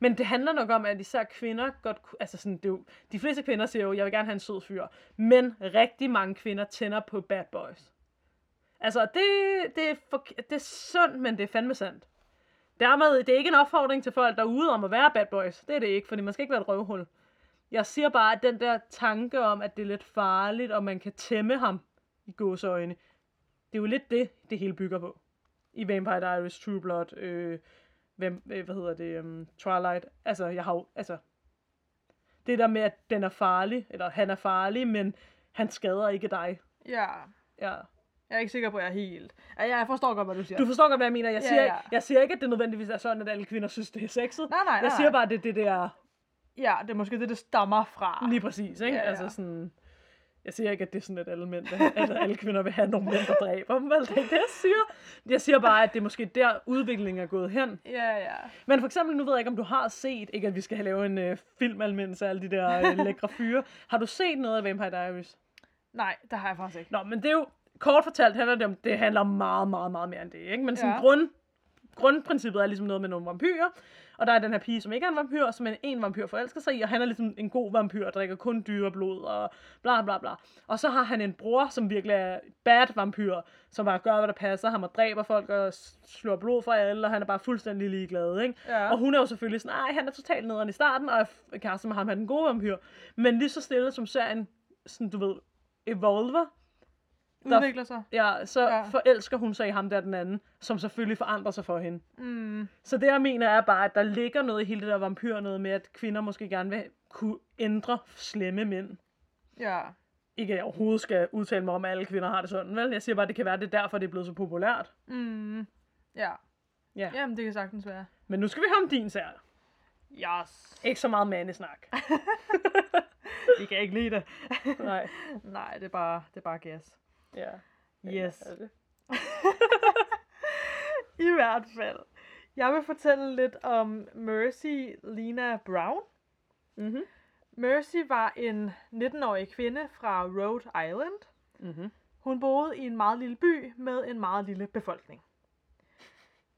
Men det handler nok om, at især kvinder godt altså sådan, det er jo, de fleste kvinder siger jo, jeg vil gerne have en sød fyr. Men rigtig mange kvinder tænder på bad boys. Altså, det, det, er, for, det er sundt, men det er fandme sandt. Dermed, det er ikke en opfordring til folk derude om at være bad boys. Det er det ikke, fordi man skal ikke være et røvhul. Jeg siger bare, at den der tanke om, at det er lidt farligt, og man kan tæmme ham i gåseøjne, det er jo lidt det, det hele bygger på. I Vampire Diaries, True Blood, øh, hvem, øh, hvad hedder det, um, Twilight. Altså, jeg har jo, altså, det der med, at den er farlig, eller han er farlig, men han skader ikke dig. Ja, Ja. jeg er ikke sikker på, at jeg er helt... Ja, jeg forstår godt, hvad du siger. Du forstår godt, hvad jeg mener. Jeg Ja, siger, ja. jeg siger ikke, at det nødvendigvis er sådan, at alle kvinder synes, det er sexet. Nej, nej, nej. Jeg siger bare, at det er det der Ja, det er måske det, det stammer fra. lige præcis, ikke? Ja, ja. Altså sådan... Jeg siger ikke, at det er sådan, at alle, mænd, vil have- at alle kvinder vil have nogle mænd, der dræber dem. Vel? Det er det, jeg siger. Jeg siger bare, at det er måske der, udviklingen er gået hen. Ja, ja. Men for eksempel, nu ved jeg ikke, om du har set, ikke at vi skal have lavet en øh, filmanmeldelse af alle de der øh, lækre fyre. Har du set noget af Vampire Diaries? Nej, det har jeg faktisk ikke. Nå, men det er jo, kort fortalt handler det om, det handler om meget, meget, meget mere end det, ikke? Men sådan Ja. grund, grundprincippet er ligesom noget med nogle vampyrer, og der er den her pige, som ikke er en vampyr, som en, en vampyr forelsker sig i, og han er ligesom en god vampyr, drikker kun dyreblod og bla bla bla. Og så har han en bror, som virkelig er bad vampyr, som bare gør, hvad der passer ham og dræber folk og slår blod fra alle, og han er bare fuldstændig ligeglad, ikke? Ja. Og hun er jo selvfølgelig sådan, nej, han er totalt nederen i starten, og er kæreste med ham, han er den gode vampyr. Men lige så stille som serien, sådan du ved, evolver, Der- udvikler sig. Ja, så Ja. forelsker hun sig i ham der den anden, som selvfølgelig forandrer sig for hende. Mm. Så det jeg mener er bare, at der ligger noget i hele det der vampyr noget med, at kvinder måske gerne vil kunne ændre slemme mænd. Ja. Ikke at jeg overhovedet skal udtale mig om, at alle kvinder har det sådan, vel? Jeg siger bare, at det kan være, at det er derfor, det er blevet så populært. Mm. Ja. Ja. Jamen, det kan sagtens være. Men nu skal vi have om din sær. Yes. Ikke så meget mandesnak. (laughs) Vi kan ikke lide det. Nej. Nej, det er bare, det er bare gas. Ja. Yes. Det? (laughs) I hvert fald. Jeg vil fortælle lidt om Mercy Lena Brown. Mhm. Mercy var en 19-årig kvinde fra Rhode Island. Mhm. Hun boede i en meget lille by med en meget lille befolkning.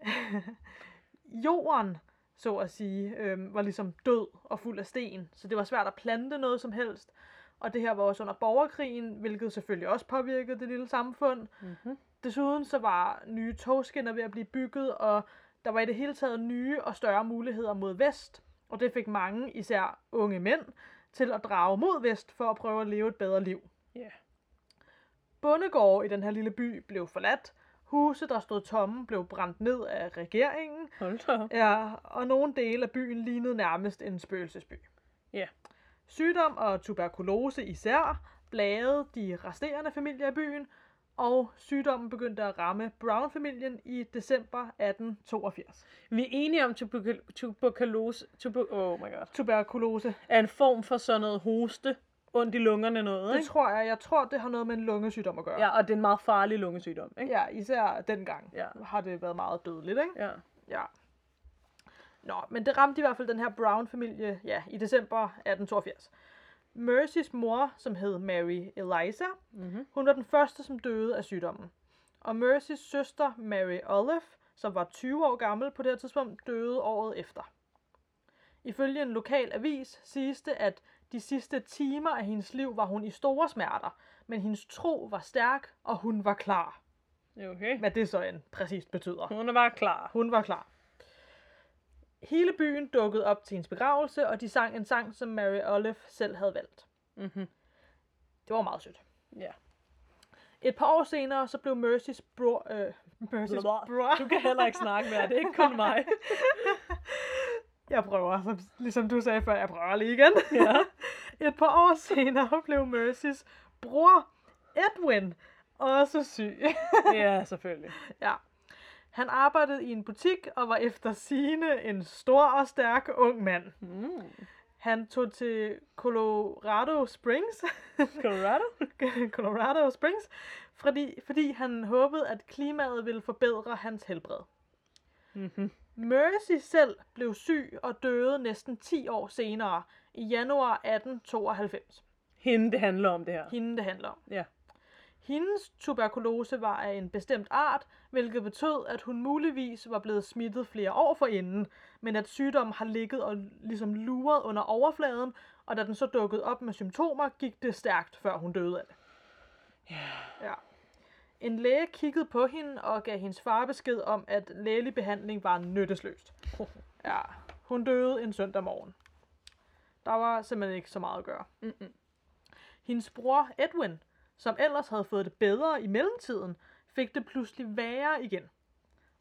(laughs) Jorden, så at sige, øhm, var ligesom død og fuld af sten, så det var svært at plante noget som helst. Og det her var også under borgerkrigen, hvilket selvfølgelig også påvirkede det lille samfund. Mhm. Desuden så var nye togskinner ved at blive bygget, og der var i det hele taget nye og større muligheder mod vest. Og det fik mange, især unge mænd, til at drage mod vest for at prøve at leve et bedre liv. Ja. Bondegårde i den her lille by blev forladt. Huse, der stod tomme, blev brændt ned af regeringen. Hold da. Ja, og nogle dele af byen lignede nærmest en spøgelsesby. Ja. Sygdom og tuberkulose især plagede de resterende familier i byen, og sygdommen begyndte at ramme Brown-familien i december 1882. Vi er enige om tuberkul- tuberkulose. Tuber oh my god. Tuberkulose. Er en form for sådan noget hoste, ondt i lungerne noget, Det ikke? tror jeg, jeg tror, det har noget med en lungesygdom at gøre. Ja, og det er en meget farlig lungesygdom, ikke? ja især dengang Ja. har det været meget dødeligt, ikke? Ja. Ja. Nå, men det ramte i hvert fald den her Brown-familie ja, i december 1882. Mercys mor, som hed Mary Eliza, Mhm. hun var den første, som døde af sygdommen. Og Mercys søster, Mary Olive, som var 20 år gammel på det her tidspunkt, døde året efter. Ifølge en lokal avis siges det, at de sidste timer af hendes liv var hun i store smerter, men hendes tro var stærk, og hun var klar. Okay. Hvad det så end præcist betyder. Hun bare klar. Hun var klar. Hele byen dukkede op til hendes begravelse, og de sang en sang, som Mary Olive selv havde valgt. Mhm. Det var meget sødt. Ja. Et par år senere, så blev Mercys bror... Øh, Mercys bror... Du kan heller ikke snakke mere, det er ikke kun (laughs) mig. Jeg prøver, som, ligesom du sagde før, jeg prøver lige igen. Ja. (laughs) Et par år senere blev Mercys bror Edwin også syg. Ja, selvfølgelig. ja. Han arbejdede i en butik og var efter sine en stor og stærk ung mand. Mm. Han tog til Colorado Springs, (laughs) Colorado? (laughs) Colorado Springs, fordi, fordi han håbede, at klimaet ville forbedre hans helbred. Mhm. Mercy selv blev syg og døde næsten 10 år senere, i januar 1892. Hende, det handler om det her. Hende det handler om. Ja. Hendes tuberkulose var af en bestemt art, hvilket betød, at hun muligvis var blevet smittet flere år forinden, men at sygdommen har ligget og ligesom luret under overfladen, og da den så dukkede op med symptomer, gik det stærkt, før hun døde af det. Ja. En læge kiggede på hende og gav hendes far besked om, at lægelig behandling var nyttesløst. (laughs) Ja, hun døde en søndag morgen. Der var simpelthen ikke så meget at gøre. Mm-mm. Hendes bror Edwin, som ellers havde fået det bedre i mellemtiden, fik det pludselig værre igen.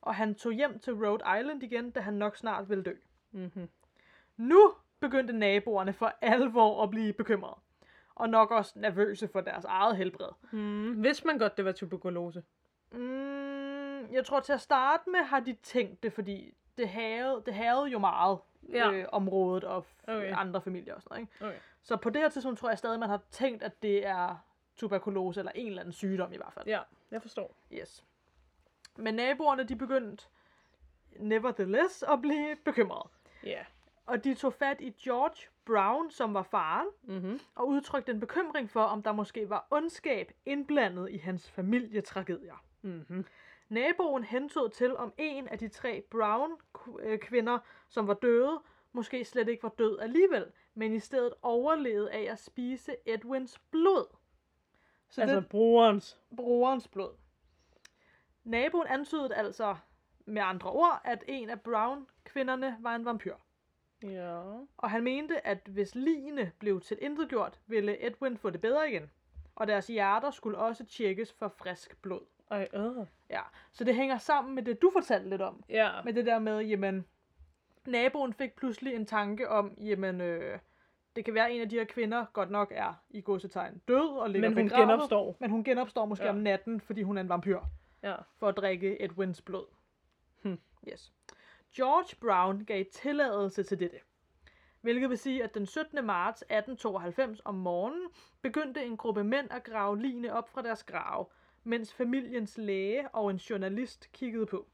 Og han tog hjem til Rhode Island igen, da han nok snart ville dø. Mhm. Nu begyndte naboerne for alvor at blive bekymrede. Og nok også nervøse for deres eget helbred. Mm. Vidste man godt, det var tuberkulose? Mm, jeg tror til at starte med har de tænkt det, fordi det havde, det havde jo meget Ja. øh, området og f- Okay. andre familier og sådan noget. Ikke? Okay. Så på det her tidspunkt tror jeg stadig, man har tænkt, at det er tuberkulose eller en eller anden sygdom i hvert fald. Ja, jeg forstår. Yes. Men naboerne, de begyndte nevertheless at blive bekymrede. Ja. Og de tog fat i George Brown, som var faren, Mhm. og udtrykte en bekymring for, om der måske var ondskab indblandet i hans familietragedier. Mhm. Naboen hentede til, om en af de tre Brown-kvinder, som var døde, måske slet ikke var død alligevel, men i stedet overlevede af at spise Edwins blod. Så Altså det brorens. er brorens blod. Naboen antydede altså med andre ord, at en af Brown-kvinderne var en vampyr. Ja. Og han mente, at hvis ligene blev til gjort, ville Edwin få det bedre igen. Og deres hjerter skulle også tjekkes for frisk blod. Ej, øh. Ja, så det hænger sammen med det, du fortalte lidt om. Ja. Med det der med, jamen, naboen fik pludselig en tanke om, jamen, øh, det kan være, at en af de her kvinder godt nok er i godsetegn død og ligger Men hun begravet, genopstår. Men hun genopstår måske Ja. om natten, fordi hun er en vampyr, Ja. for at drikke Edwins blod. Hm. Yes. George Brown gav tilladelse til dette. Hvilket vil sige, at den 17. marts 1892 om morgenen begyndte en gruppe mænd at grave ligene op fra deres grave, mens familiens læge og en journalist kiggede på.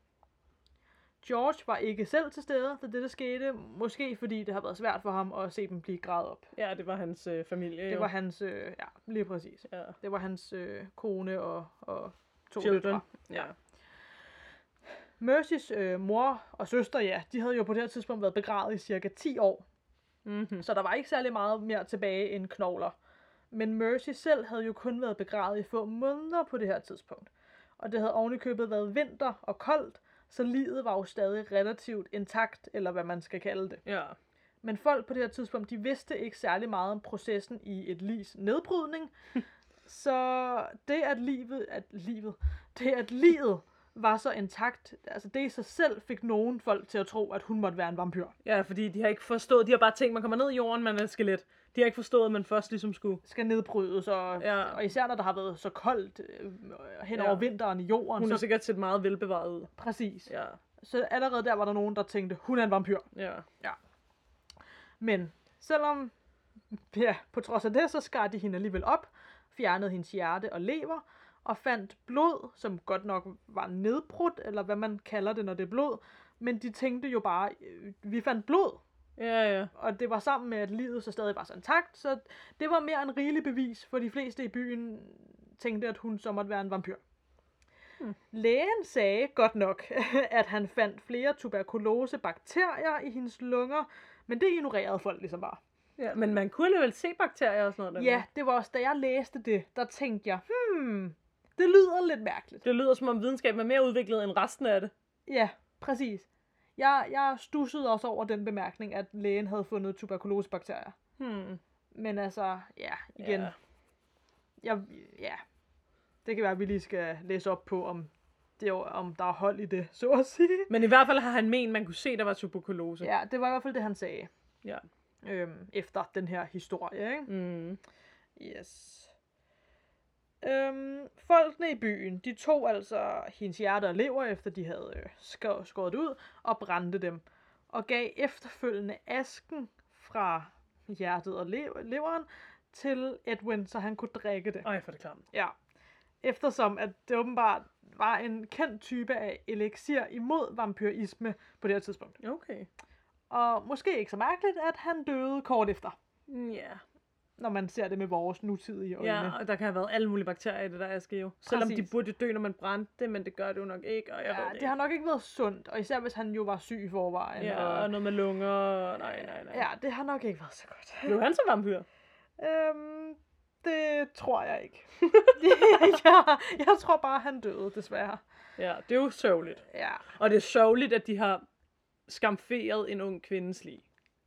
George var ikke selv til stede, da dette skete, måske fordi det har været svært for ham at se dem blive gravet op. Ja, det var hans øh, familie. Det jo. var hans, øh, ja, lige præcis. Ja. Det var hans øh, kone og, og to døtre. Ja. Mercys øh, mor og søster, ja, de havde jo på det her tidspunkt været begravet i cirka 10 år, Mm-hmm. så der var ikke særlig meget mere tilbage end knogler. Men Mercy selv havde jo kun været begravet i få måneder på det her tidspunkt. Og det havde ovenikøbet været vinter og koldt, så livet var jo stadig relativt intakt, eller hvad man skal kalde det. Ja. Men folk på det her tidspunkt, de vidste ikke særlig meget om processen i et livs nedbrydning. (laughs) så det at livet, at livet, det at livet var så intakt, altså det i sig selv fik nogen folk til at tro, at hun måtte være en vampyr. Ja, fordi de har ikke forstået, de har bare tænkt, man kommer ned i jorden, man er et skelet. De har ikke forstået, at man først ligesom skulle. Skal nedbrydes, og, Ja. og især når der har været så koldt øh, hen Ja. over vinteren i jorden. Hun er så, sikkert set meget velbevaret ud. præcis. Ja. Så allerede der var der nogen, der tænkte, hun er en vampyr. Ja. Men selvom, ja, på trods af det, så skar de hende alligevel op, fjernede hendes hjerte og lever, og fandt blod, som godt nok var nedbrudt, eller hvad man kalder det, når det er blod. Men de tænkte jo bare, øh, vi fandt blod, Ja, ja. og det var sammen med, at livet så stadig var så intakt, så det var mere en rigelig bevis, for de fleste i byen tænkte, at hun så måtte være en vampyr. Hmm. Lægen sagde godt nok, (laughs) at han fandt flere tuberkulose bakterier i hendes lunger, men det ignorerede folk ligesom bare. ja. Men man kunne alligevel se bakterier og sådan noget. Ja, det var også, da jeg læste det, der tænkte jeg, hmm, det lyder lidt mærkeligt. Det lyder som om videnskaben er mere udviklet end resten af det. Ja, præcis. Jeg, jeg stussede også over den bemærkning, at lægen havde fundet tuberkulosebakterier. Hmm. Men altså, ja, igen, Ja. Jeg, ja, det kan være, at vi lige skal læse op på, om, det, om der er hold i det, så at sige. Men i hvert fald har han ment, man kunne se, der var tuberkulose. Ja, det var i hvert fald det, han sagde, Ja. øhm, efter den her historie, ikke? Mm. Yes. Øhm, folkene i byen, de tog altså hendes hjerte og lever, efter de havde øh, skå- skåret ud, og brændte dem. Og gav efterfølgende asken fra hjertet og lev- leveren til Edwin, så han kunne drikke det. Ej, for det klamt. Ja. Eftersom at det åbenbart var en kendt type af elixir imod vampyrisme på det her tidspunkt. Okay. Og måske ikke så mærkeligt, at han døde kort efter, Ja. Når man ser det med vores nutidige øjne. Ja, og der kan have været alle mulige bakterier i det der aske jo. Selvom de Præcis. burde jo dø, når man brændte det, men det gør det jo nok ikke, og jeg ved Ja, det, det har nok ikke været sundt, og især hvis han jo var syg i forvejen. Ja, og, og noget med lunger, og nej, nej, nej. ja det har nok ikke været så godt. Blev han så vampyr? øhm, det tror jeg ikke. (laughs) (laughs) jeg, jeg tror bare, han døde, desværre. Ja, det er jo sørgeligt. Ja, Og det er sørgeligt, at de har skamferet en ung kvindes liv.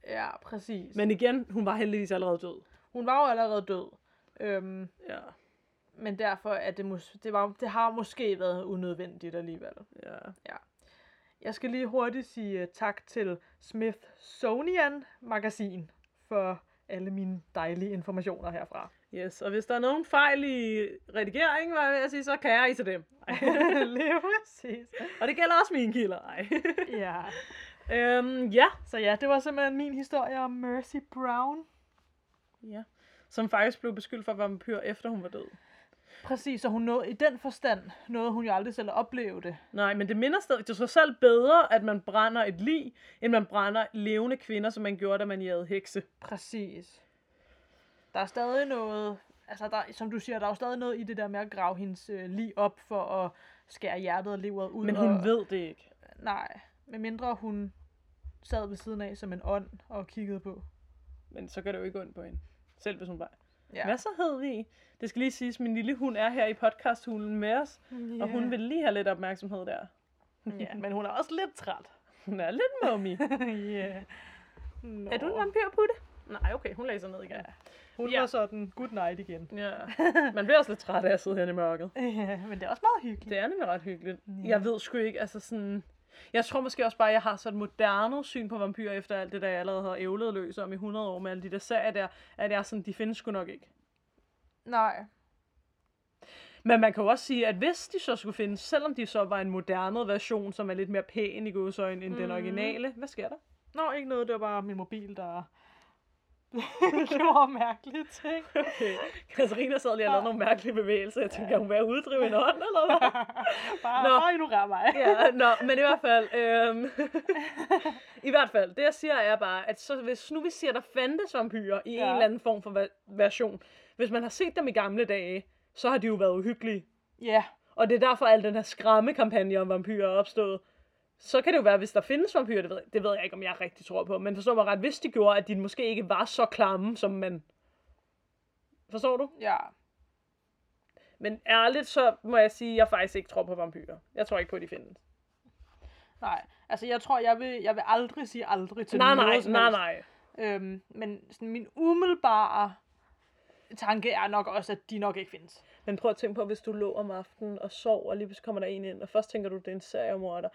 ja, præcis. Men igen, hun var heldigvis allerede død. Hun var jo allerede død. Øhm, Ja, men derfor er det, mås- det, var, det har måske været unødvendigt alligevel. ja. Jeg skal lige hurtigt sige uh, tak til Smithsonian Magasin for alle mine dejlige informationer herfra. Yes, og hvis der er nogen fejl i redigering, hvad vil jeg sige, så kan jeg i til dem. (laughs) Lige præcis. og det gælder også mine kilder. Ej. Ja. (laughs) øhm, ja. Så ja, det var simpelthen min historie om Mercy Brown. Ja. Som faktisk blev beskyldt for at være vampyr, efter hun var død. Præcis, og hun nåede, i den forstand nåede hun jo aldrig selv at opleve det. Nej, men det minder stadig, det er så selv bedre, at man brænder et lig, end man brænder levende kvinder, som man gjorde, da man jagede hekse. Præcis. Der er stadig noget, altså der, som du siger, der er jo stadig noget i det der med at grave hendes øh, lig op for at skære hjertet og leveret ud. Men hun og, ved det ikke. Nej, medmindre hun sad ved siden af som en ånd og kiggede på. Men så gør det jo ikke ondt på hende. Selv hvis hun bare... Ja. Hvad så hed vi? Det skal lige siges, min lille hund er her i podcasthulen med os, Yeah. og hun vil lige have lidt opmærksomhed der. (laughs) Ja, (laughs) men hun er også lidt træt. Hun er lidt mummy. (laughs) ja. Nå. Er du en vampyr, Putte? Nej, okay, hun læser ned igen. Hun Ja. var sådan, good night igen. Ja. Man bliver også lidt træt af at sidde her i mørket. Ja, men det er også meget hyggeligt. Det er nemlig ret hyggeligt. Ja. Jeg ved sgu ikke, altså sådan... Jeg tror måske også bare, at jeg har så et moderne syn på vampyrer, efter alt det, der jeg allerede har ævlet løs om i 100 år med alle de der serier der, at jeg er sådan, de findes sgu nok ikke. Nej. Men man kan jo også sige, at hvis de så skulle findes, selvom de så var en moderne version, som er lidt mere pæn i godsøjne end mm. den Mhm. originale, hvad sker der? Nå, ikke noget, det var bare min mobil, der (laughs) gjorde mærkelige ting. Okay. Katarina sad lige og lavede nogle mærkelige bevægelser. Jeg tænkte, kan hun være uddrive en ånd, eller hvad? (laughs) bare, Nå. bare ignorer mig. ja, nå, men i hvert fald, øhm, (laughs) i hvert fald, det jeg siger er bare, at så, hvis nu vi siger, der fandtes vampyrer i ja. en eller anden form for va- version, hvis man har set dem i gamle dage, så har de jo været uhyggelige. Ja, Og det er derfor, al den her skræmmekampagne om vampyrer er opstået. Så kan det jo være, hvis der findes vampyrer, det ved, det ved jeg ikke, om jeg rigtig tror på, men forstår mig ret, hvis de gjorde, at de måske ikke var så klamme, som man... Forstår du? ja. Men ærligt, så må jeg sige, at jeg faktisk ikke tror på vampyrer. Jeg tror ikke på, at de findes. Nej, altså jeg tror, jeg vil, jeg vil aldrig sige aldrig til Nej, noget nej, nej, helst. nej. Øhm, men sådan min umiddelbare tanke er nok også, at de nok ikke findes. Men prøv at tænke på, hvis du lå om aftenen og sov, og lige pludselig kommer der en ind, og først tænker du, det er en seriemorder,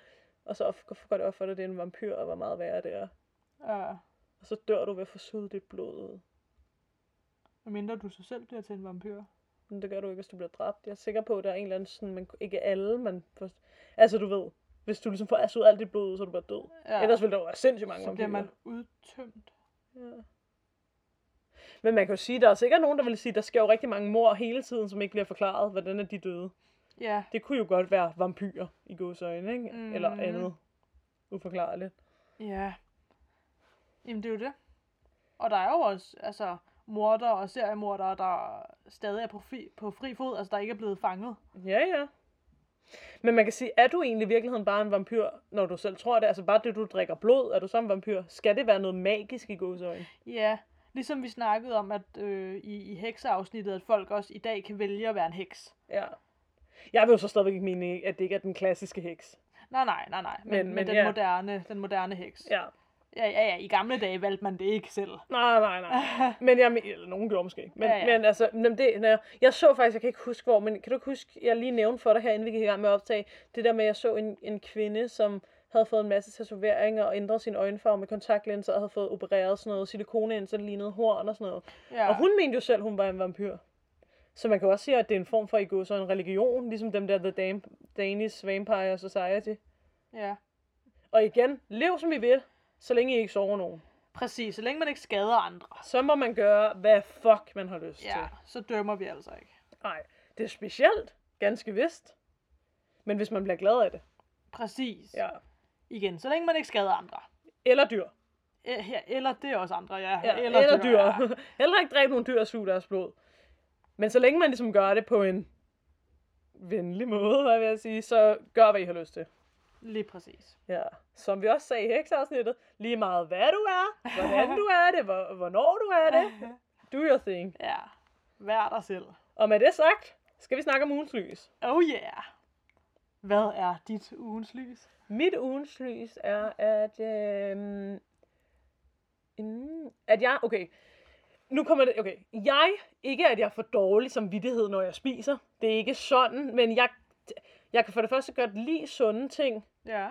og så går det op for dig, det er en vampyr, og hvor meget værre det er. Uh, Og så dør du ved at få suget dit blod ud. mindre du så selv bliver til en vampyr. Men det gør du ikke, hvis du bliver dræbt. Jeg er sikker på, at der er en eller anden sådan, men ikke alle, men for... Altså, du ved, hvis du ligesom får suget alt dit blod ud, så er du bare død. Ja. Ja, Ellers ville der jo være sindssygt mange så bliver vampyrer. man udtømt. Ja. Men man kan jo sige, der er sikkert nogen, der vil sige, at der sker jo rigtig mange mor hele tiden, som ikke bliver forklaret, hvordan er de døde. Ja, Det kunne jo godt være vampyrer i godsøjne, ikke? Mhm. Eller andet uforklarligt. ja. Jamen det er jo det. Og der er jo også, altså, morder og seriemordere, der stadig er på fri, på fri fod, altså der ikke er blevet fanget. Ja, ja. Men man kan sige, er du egentlig i virkeligheden bare en vampyr, når du selv tror det? Altså bare det, du drikker blod, er du så en vampyr? Skal det være noget magisk i godsøjne? Ja, ligesom vi snakkede om, at øh, i, i hekseafsnittet, at folk også i dag kan vælge at være en heks. Ja. Jeg vil jo så stadigvæk ikke mene, at det ikke er den klassiske heks. Nej, nej, nej, nej. Men, Men- men, den, ja. moderne, den moderne heks. Ja. Ja, ja, ja. I gamle dage valgte man det ikke selv. Nej, nej, nej. (laughs) Men jeg, eller nogen gjorde måske ikke. Men, ja, Ja, men altså, men det, når, jeg så faktisk, jeg kan ikke huske hvor, men kan du ikke huske, jeg lige nævnte for dig her, inden vi gik i gang med at optage, det der med, at jeg så en, en kvinde, som havde fået en masse tatoveringer og ændret sin øjenfarve med kontaktlinser og havde fået opereret sådan noget silikone ind, så det lignede horn og sådan noget. Ja. Og hun mente jo selv, hun var en vampyr. Så man kan også sige, at det er en form for, i går så en religion, ligesom dem der The Dam- Danish Vampire Society. Ja, Og igen, lev som I vil, så længe I ikke sover nogen. præcis. Så længe man ikke skader andre, Så må man gøre, hvad fuck man har lyst ja, til. så dømmer vi altså ikke. Nej, det er specielt. Ganske vist. Men hvis man bliver glad af det. Præcis. Ja. Igen, så længe man ikke skader andre. Eller dyr. Eh, ja, eller det er også andre, ja. Ja, eller, eller dyr. Ja. (laughs) Heller ikke dræbe nogle dyr og suge deres blod. Men så længe man ligesom gør det på en venlig måde, hvad vil jeg sige, så gør, hvad I har lyst til. Lige præcis. Ja. Som vi også sagde i heksafsnittet, lige meget hvad du er, hvordan du er det, hvor, hvornår du er det, do your thing. Ja, vær dig selv. Og med det sagt, skal vi snakke om ugens lys. Oh yeah. Hvad er dit ugens lys? Mit ugens lys er, at, mm, at jeg, okay, nu kommer det, okay, jeg, ikke at jeg får dårlig samvittighed, når jeg spiser, det er ikke sådan, men jeg, jeg kan for det første godt lide sunde ting, Ja.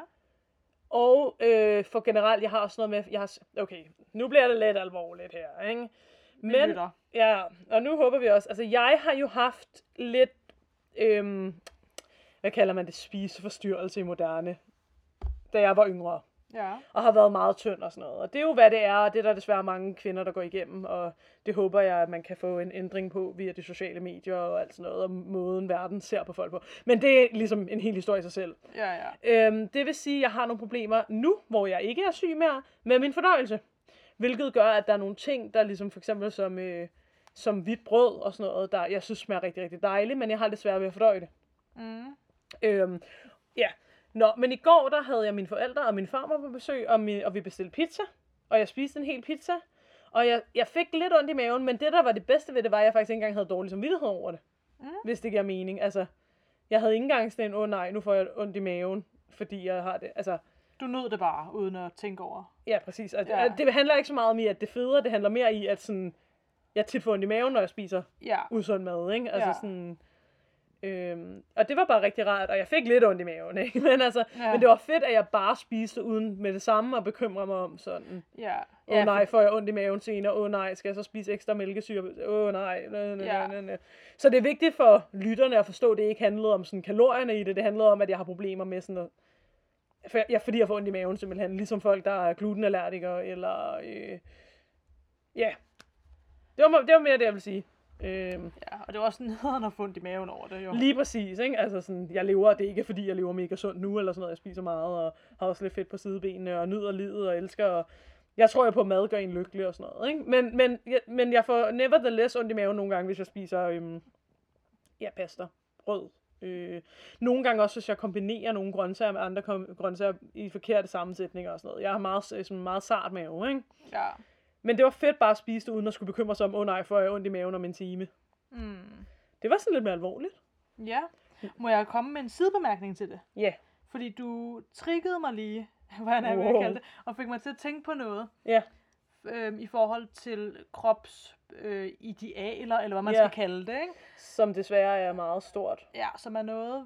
og øh, for generelt, jeg har også noget med, jeg har, okay, nu bliver det lidt alvorligt her, ikke? Men, ja, og nu håber vi også, altså jeg har jo haft lidt, øhm, hvad kalder man det, spiseforstyrrelse i moderne, da jeg var yngre Ja. og har været meget tynd og sådan noget. Og det er jo, hvad det er, og det er der desværre mange kvinder, der går igennem, og det håber jeg, at man kan få en ændring på via de sociale medier og alt sådan noget, og måden verden ser på folk på. Men det er ligesom en hel historie i sig selv. Ja, ja. Øhm, det vil sige, at jeg har nogle problemer nu, hvor jeg ikke er syg mere, med min fordøjelse. Hvilket gør, at der er nogle ting, der ligesom for eksempel som, øh, som hvidt brød og sådan noget, der jeg synes smager rigtig, rigtig dejligt, men jeg har svært ved at fordøje det. Mm. Øhm, ja. Nå, men i går, der havde jeg mine forældre og min farmor på besøg, og, min, og vi bestilte pizza. Og jeg spiste en hel pizza. Og jeg, jeg fik lidt ondt i maven, men det, der var det bedste ved det, var, at jeg faktisk ikke engang havde dårlig samvittighed over det. Mm. Hvis det giver mening. Altså, jeg havde ikke engang sådan en, åh oh, nej, nu får jeg ondt i maven, fordi jeg har det. Altså, Du nød det bare, uden at tænke over. ja, præcis. Og Ja. ja. det handler ikke så meget om i, at det feder, det handler mere i, at sådan, jeg tit får ondt i maven, når jeg spiser Ja. usund mad, ikke? Altså Ja. sådan... Øhm, og det var bare rigtig rart, og jeg fik lidt ondt i maven, (laughs) ikke? Men, altså, Ja. men det var fedt, at jeg bare spiste uden med det samme og bekymre mig om sådan, Ja. åh oh, nej, får jeg ondt i maven senere, åh oh, nej, skal jeg så spise ekstra mælkesyre, åh oh, nej, næ, næ, Ja. næ, næ. Så det er vigtigt for lytterne at forstå, at det ikke handlede om sådan kalorierne i det, det handlede om, at jeg har problemer med sådan at, for, ja, fordi jeg får ondt i maven simpelthen, ligesom folk, der er glutenallergikere, eller, øh, ja, det var, det var mere det, jeg vil sige. Øhm, ja. Og det var også (laughs) nederen at få i maven over det, jo. Lige præcis, ikke? Altså sådan, jeg lever, det er ikke fordi, jeg lever mega sundt nu, eller sådan noget, jeg spiser meget, og har også lidt fedt på sidebenene, og nyder livet, og elsker, og jeg tror jo på, at mad gør en lykkelig og sådan noget, ikke? Men, men, jeg, men jeg får nevertheless ondt i maven nogle gange, hvis jeg spiser, øhm, ja, pasta, brød. Øh, nogle gange også, hvis jeg kombinerer nogle grøntsager med andre kom- grøntsager i forkerte sammensætninger og sådan noget. Jeg har meget, sådan meget sart mave, ikke? Ja. Men det var fedt bare at spise det, uden at skulle bekymre sig om, åh oh, nej, får jeg ondt i maven om en time. Mm. Det var sådan lidt mere alvorligt. Ja. Må jeg komme med en sidebemærkning til det? Ja. Fordi du triggede mig lige, (laughs) hvad jeg er Wow. kalde det, og fik mig til at tænke på noget Ja. øhm, i forhold til krops øh, idealer, eller hvad man Ja. skal kalde det, ikke? Som desværre er meget stort. Ja, som er noget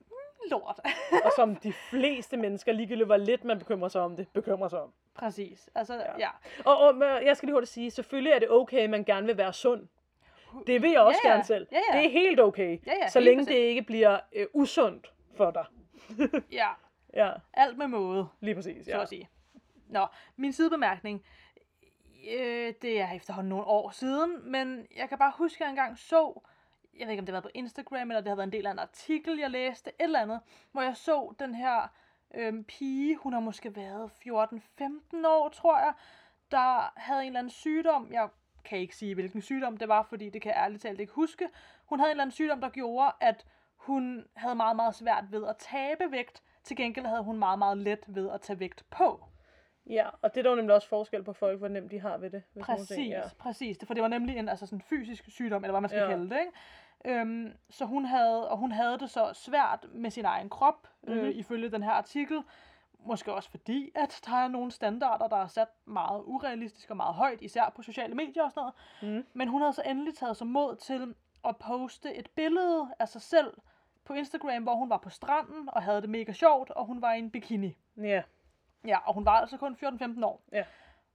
mm, lort. og som (laughs) de fleste mennesker, ligegyldigt hvor lidt man bekymrer sig om det, bekymrer sig om. Præcis. Altså, ja. Ja. Og, og jeg skal lige hurtigt sige, selvfølgelig er det okay, at man gerne vil være sund. Det vil jeg også Ja, ja. gerne selv. Ja, ja. Det er helt okay, Ja, ja, så længe det ikke bliver øh, usundt for dig. (laughs) ja. Ja, Alt med måde, lige præcis. så Ja. at sige. Nå, min sidebemærkning. Øh, det er efterhånden nogle år siden, men jeg kan bare huske, at jeg engang så, jeg ved ikke om det været på Instagram, eller det har været en del af en artikel, jeg læste, et eller andet, hvor jeg så den her øhm, pige, hun har måske været 14-15 år, tror jeg, der havde en eller anden sygdom, jeg kan ikke sige, hvilken sygdom det var, fordi det kan jeg ærligt talt ikke huske. Hun havde en eller anden sygdom, der gjorde, at hun havde meget, meget svært ved at tabe vægt. Til gengæld havde hun meget, meget let ved at tage vægt på. ja, og det er der jo nemlig også forskel på folk, hvor nemt de har ved det. Hvis Præcis, tænker, ja. præcis. For det var nemlig en altså sådan fysisk sygdom, eller hvad man skal Ja. kalde det, ikke? Øhm, så hun havde, og hun havde det så svært med sin egen krop, mm-hmm. øh, Mhm. ifølge den her artikel. Måske også fordi, at der er nogle standarder, der er sat meget urealistisk og meget højt, især på sociale medier og sådan noget. Mm. Men hun havde så endelig taget sig mod til at poste et billede af sig selv på Instagram, hvor hun var på stranden og havde det mega sjovt, og hun var i en bikini. Ja, Ja, og hun var altså kun 14-15 år. Ja.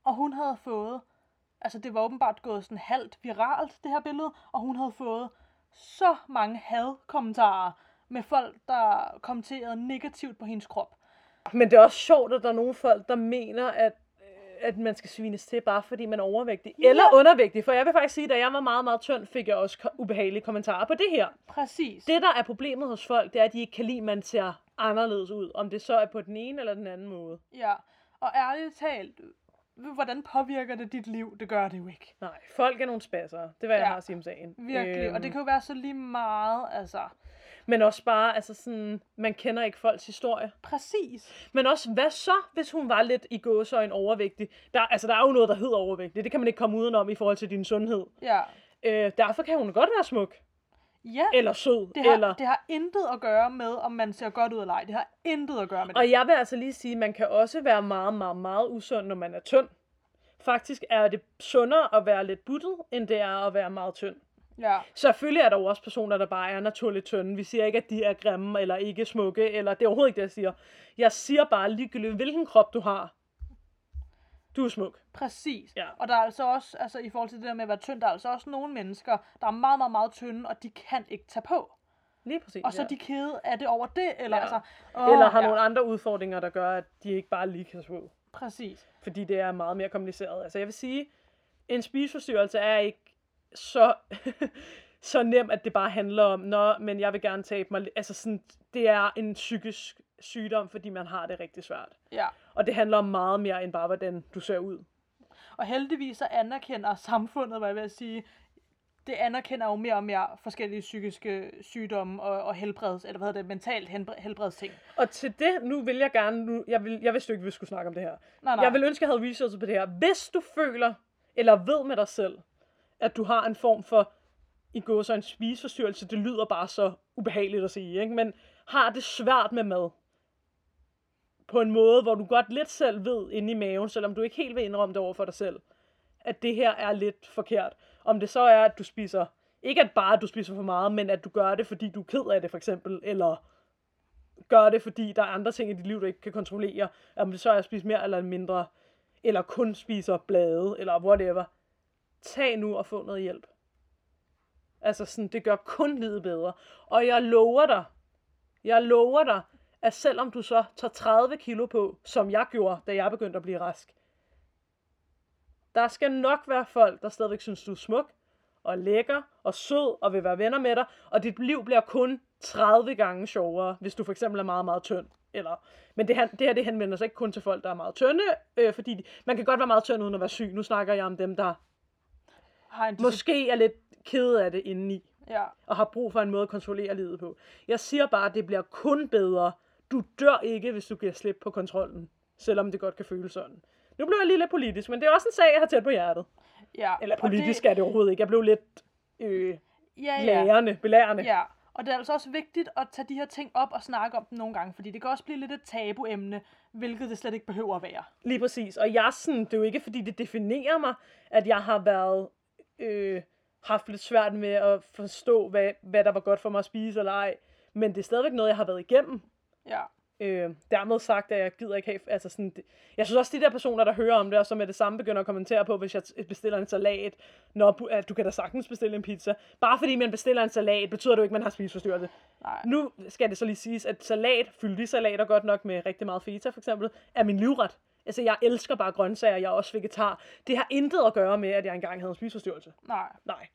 Og hun havde fået, altså det var åbenbart gået sådan halvt viralt, det her billede, og hun havde fået så mange hadkommentarer med folk, der kommenterede negativt på hendes krop. men det er også sjovt, at der er nogle folk, der mener, at øh, at man skal svines til, bare fordi man er overvægtig. Eller undervægtig. For jeg vil faktisk sige, at da jeg var meget, meget tynd, fik jeg også ubehagelige kommentarer på det her. Præcis. Det, der er problemet hos folk, det er, at de ikke kan lide, at man ser anderledes ud. Om det så er på den ene eller den anden måde. Ja, og ærligt talt, hvordan påvirker det dit liv? Det gør det jo ikke. Nej, folk er nogle spasser. Det er, hvad jeg Ja. har at sige om sagen. Virkelig. Øhm. Og det kan jo være så lige meget, altså. Men også bare, altså sådan, man kender ikke folks historie. Præcis. Men også, hvad så, hvis hun var lidt i gåsøjen overvægtig? Der, altså, der er jo noget, der hedder overvægtig. Det kan man ikke komme udenom i forhold til din sundhed. Ja. Øh, derfor kan hun godt være smuk. Ja, Eller sød. det har, eller... det har intet at gøre med, om man ser godt ud eller ej. Det har intet at gøre med det. Og jeg vil altså lige sige, at man kan også være meget, meget, meget usund, når man er tynd. Faktisk er det sundere at være lidt buttet, end det er at være meget tynd. Ja. Selvfølgelig er der jo også personer, der bare er naturligt tynde. Vi siger ikke, at de er grimme eller ikke smukke, eller det er overhovedet ikke det, jeg siger. Jeg siger bare ligegyldigt, hvilken krop du har. Du er smuk. Præcis. Ja. Og der er altså også, altså i forhold til det der med at være tynd, der er altså også nogle mennesker, der er meget, meget, meget tynde, og de kan ikke tage på. Lige præcis. Og så er ja. de kede af det over det, eller Ja. altså... Åh, Eller har ja, nogle andre udfordringer, der gør, at de ikke bare lige kan svøve. Præcis. Fordi det er meget mere kompliceret. Altså jeg vil sige, en spiseforstyrrelse er ikke så, (laughs) så nem, at det bare handler om, nå, men jeg vil gerne tabe mig. lidt." Altså sådan, det er en psykisk sygdom, fordi man har det rigtig svært. Ja. Og det handler om meget mere end bare, hvordan du ser ud. Og heldigvis så anerkender samfundet, hvad jeg vil sige, det anerkender jo mere og mere forskellige psykiske sygdomme og, og helbreds, eller hvad hedder det, mentalt helbred, helbredsting. Og til det, nu vil jeg gerne, nu, jeg, vil, jeg vidste jo ikke, vi skulle snakke om det her. Nej, nej. Jeg vil ønske, at jeg havde researchet på det her. Hvis du føler, eller ved med dig selv, at du har en form for, i går så en spiseforstyrrelse, det lyder bare så ubehageligt at sige, ikke? men har det svært med mad, på en måde, hvor du godt lidt selv ved inde i maven, selvom du ikke helt vil indrømme det over for dig selv, at det her er lidt forkert. Om det så er, at du spiser, ikke at bare at du spiser for meget, men at du gør det, fordi du er ked af det, for eksempel, eller gør det, fordi der er andre ting i dit liv, du ikke kan kontrollere. Om det så er at spise mere eller mindre, eller kun spiser blade, eller whatever. Tag nu og få noget hjælp. Altså sådan, det gør kun livet bedre. Og jeg lover dig, jeg lover dig, at selvom du så tager 30 kilo på, som jeg gjorde, da jeg begyndte at blive rask, der skal nok være folk, der stadigvæk synes, du er smuk, og lækker, og sød, og vil være venner med dig, og dit liv bliver kun 30 gange sjovere, hvis du for eksempel er meget, meget tynd. Eller, men det her, det her det henvender sig ikke kun til folk, der er meget tynde, øh, fordi de, man kan godt være meget tynd uden at være syg. Nu snakker jeg om dem, der Har en måske er lidt ked af det indeni, Ja. og har brug for en måde at kontrollere livet på. Jeg siger bare, at det bliver kun bedre. Du dør ikke, hvis du giver slip på kontrollen, selvom det godt kan føles sådan. Nu blev jeg lige lidt politisk, men det er også en sag, jeg har tæt på hjertet. ja. Eller politisk er det overhovedet ikke. Jeg blev lidt øh, ja, ja. lærende, belærende. Ja, og det er altså også vigtigt at tage de her ting op og snakke om dem nogle gange, fordi det kan også blive lidt et tabuemne, hvilket det slet ikke behøver at være. Lige præcis. Og jeg sådan, det er jo ikke, fordi det definerer mig, at jeg har været, øh, haft lidt svært med at forstå, hvad, hvad der var godt for mig at spise eller ej. Men det er stadigvæk noget, jeg har været igennem. Ja. Øh, dermed sagt, at jeg gider ikke have... Altså sådan, det, jeg synes også, de der personer, der hører om det, og som med det samme begynder at kommentere på, hvis jeg bestiller en salat, når at du kan da sagtens bestille en pizza. Bare fordi man bestiller en salat, betyder det jo ikke, at man har spiseforstyrrelse. Nej. Nu skal det så lige siges, at salat, fyldige salater godt nok med rigtig meget feta for eksempel, er min livret. Altså, jeg elsker bare grøntsager, jeg er også vegetar. Det har intet at gøre med, at jeg engang havde en spiseforstyrrelse. Nej. Nej.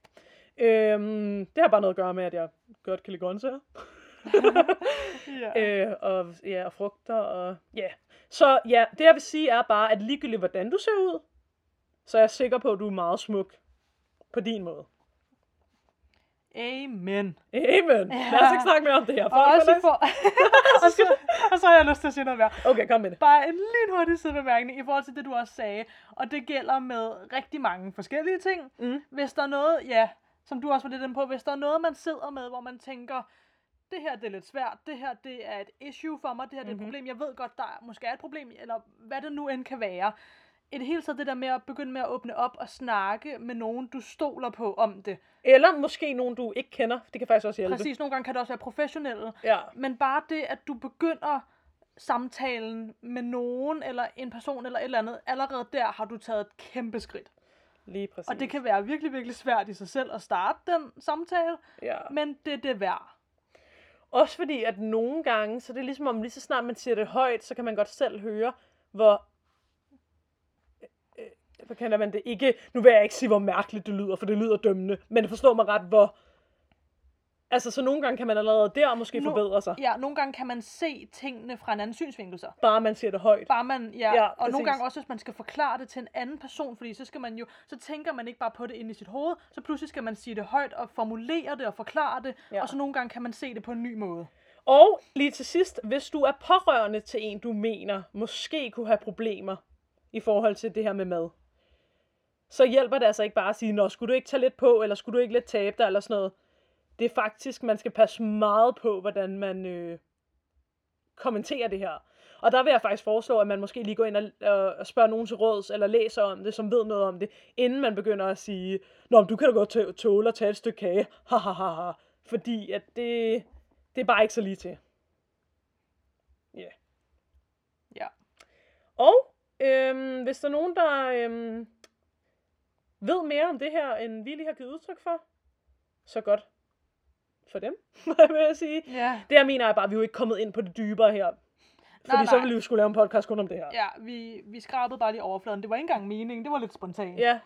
Øhm, det har bare noget at gøre med, at jeg godt kan lide grøntsager. (laughs) Ja. øh, og, ja, og frugter, og ja. Så ja, det jeg vil sige er bare, at ligegyldigt hvordan du ser ud, så er jeg sikker på, at du er meget smuk på din måde. Amen. Amen. Ja. Lad os ikke snakke mere om det her. Og, Folk også får i for... (laughs) og, så, og så har jeg lyst til at sige noget mere. Okay, kom med det. Bare en lynhurtig sidebemærkning i forhold til det, du også sagde. Og det gælder med rigtig mange forskellige ting. Mm. Hvis der er noget, ja, som du også var lidt inde på, hvis der er noget, man sidder med, hvor man tænker, det her det er lidt svært, det her det er et issue for mig, det her det er et Mhm. problem, jeg ved godt, der måske er et problem, eller hvad det nu end kan være. I det hele taget det der med at begynde med at åbne op og snakke med nogen, du stoler på om det. Eller måske nogen, du ikke kender. Det kan faktisk også hjælpe. Præcis, nogle gange kan det også være professionelle. Ja. Men bare det, at du begynder samtalen med nogen, eller en person, eller et eller andet, allerede der har du taget et kæmpe skridt. Lige præcis. Og det kan være virkelig, virkelig svært i sig selv at starte den samtale, Ja. men det er det værd. Også fordi, at nogle gange, så det er ligesom om, lige så snart man siger det højt, så kan man godt selv høre, hvor... øh, øh Hvad kalder man det? Ikke, nu vil jeg ikke sige, hvor mærkeligt det lyder, for det lyder dømmende, men forstår mig ret, hvor... Altså, så nogle gange kan man allerede der måske Nu- forbedre sig, Ja, nogle gange kan man se tingene fra en anden synsvinkel så. bare man siger det højt. Bare man, ja, Ja, og præcis. nogle gange også, hvis man skal forklare det til en anden person, fordi så skal man jo, så tænker man ikke bare på det inde i sit hoved, så pludselig skal man sige det højt og formulere det og forklare det, ja. og så nogle gange kan man se det på en ny måde. Og lige til sidst, hvis du er pårørende til en, du mener måske kunne have problemer i forhold til det her med mad, så hjælper det altså ikke bare at sige, Nå, skulle du ikke tage lidt på, eller skulle du ikke lidt tabe dig, eller sådan noget. Det er faktisk, man skal passe meget på, hvordan man øh, kommenterer det her. Og der vil jeg faktisk foreslå, at man måske lige går ind og, og, og spørger nogen til råds, eller læser om det, som ved noget om det, inden man begynder at sige, Nå, men du kan da godt tå- tåle at tage et stykke kage, ha, ha, ha, ha. Fordi at det, det er bare ikke så lige til. Ja. Yeah. Ja. Og øhm, hvis der er nogen, der øhm, ved mere om det her, end vi lige har givet udtryk for, så godt for dem, (laughs) vil jeg sige. Ja, Det jeg mener er bare, at vi er jo ikke kommet ind på det dybere her. Fordi Nej, så ville vi jo skulle lave en podcast kun om det her. ja vi, vi skrabede bare lige overfladen. Det var ikke engang meningen, det var lidt spontant. ja.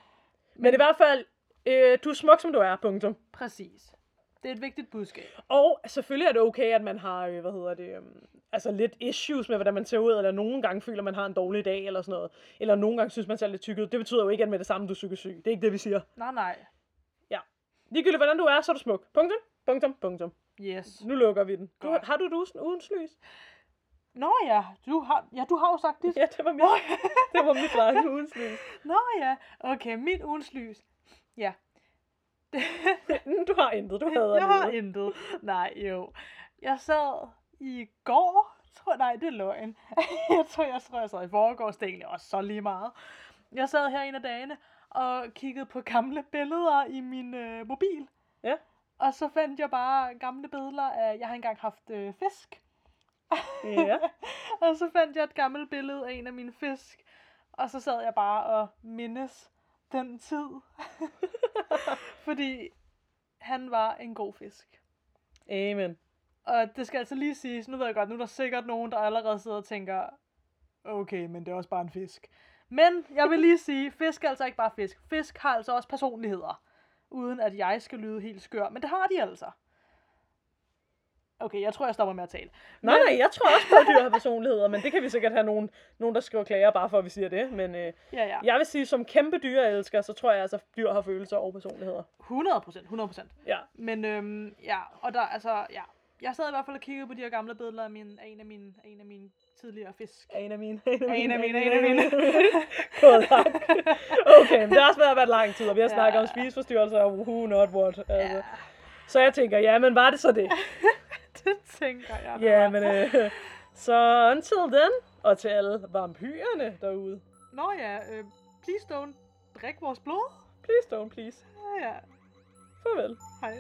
Men i hvert fald, øh, du er smuk som du er, punktum. Præcis. Det er et vigtigt budskab. Og selvfølgelig er det okay, at man har, øh, hvad hedder det, øhm, altså lidt issues med, hvordan man ser ud, eller nogle gange føler, man har en dårlig dag, eller sådan noget. Eller nogle gange synes man ser lidt tyk ud. Det betyder jo ikke, at med det samme, du er psykisk syg. Det er ikke det, vi siger. Nej, nej. Ligegyldigt, hvordan du er, så er du smuk. Punktum, punktum, punktum. Yes. Nu lukker vi den. Du, Godt. har du et ugens, lys? Nå ja, du har, ja, du har jo sagt dit. Ja, det var mit, (laughs) det var mit lange (laughs) ugens lys. Nå ja, okay, mit ugens lys. Ja, (laughs) Du har intet, du hader jeg har intet. Nej, jo. Jeg sad i går, tror nej, det er løgn. jeg tror, jeg tror, jeg sad i forgårs, det er egentlig også så lige meget. Jeg sad her en af dagene, og kiggede på gamle billeder i min øh, mobil. Ja. Og så fandt jeg bare gamle billeder af, jeg har engang haft øh, fisk. Ja. (laughs) og så fandt jeg et gammelt billede af en af mine fisk. Og så sad jeg bare og mindes den tid. (laughs) Fordi han var en god fisk. Amen. Og det skal altså lige siges, nu ved jeg godt, nu er der sikkert nogen, der allerede sidder og tænker, okay, men det er også bare en fisk. Men jeg vil lige sige, fisk er altså ikke bare fisk. Fisk har altså også personligheder. Uden at jeg skal lyde helt skør. Men det har de altså. Okay, jeg tror, jeg stopper med at tale. Nej, nej, jeg tror også på, at dyr har personligheder, men det kan vi sikkert have nogen, nogen der skriver klager, bare for at vi siger det. Men øh, Ja, ja. jeg vil sige, som kæmpe dyreelsker, så tror jeg altså, at dyr har følelser og personligheder. 100 procent, 100 procent. Ja. Men øhm, ja, og der, altså, ja. Jeg sad i hvert fald og kiggede på de her gamle billeder af, min, af en af mine, af en af mine tidligere fisk. En af mine. En af mine, en af mine. Tak. (laughs) Okay, men det har også været, været lang tid, og vi har Ja. snakket om spiseforstyrrelser og who not what. Altså. Ja, Så jeg tænker, ja, men var det så det? (laughs) det tænker jeg. Ja, men øh, så until then, og til alle vampyrerne derude. Nå ja, øh, please don't drik vores blod. Please don't, please. Ja, ja. Farvel. Hej.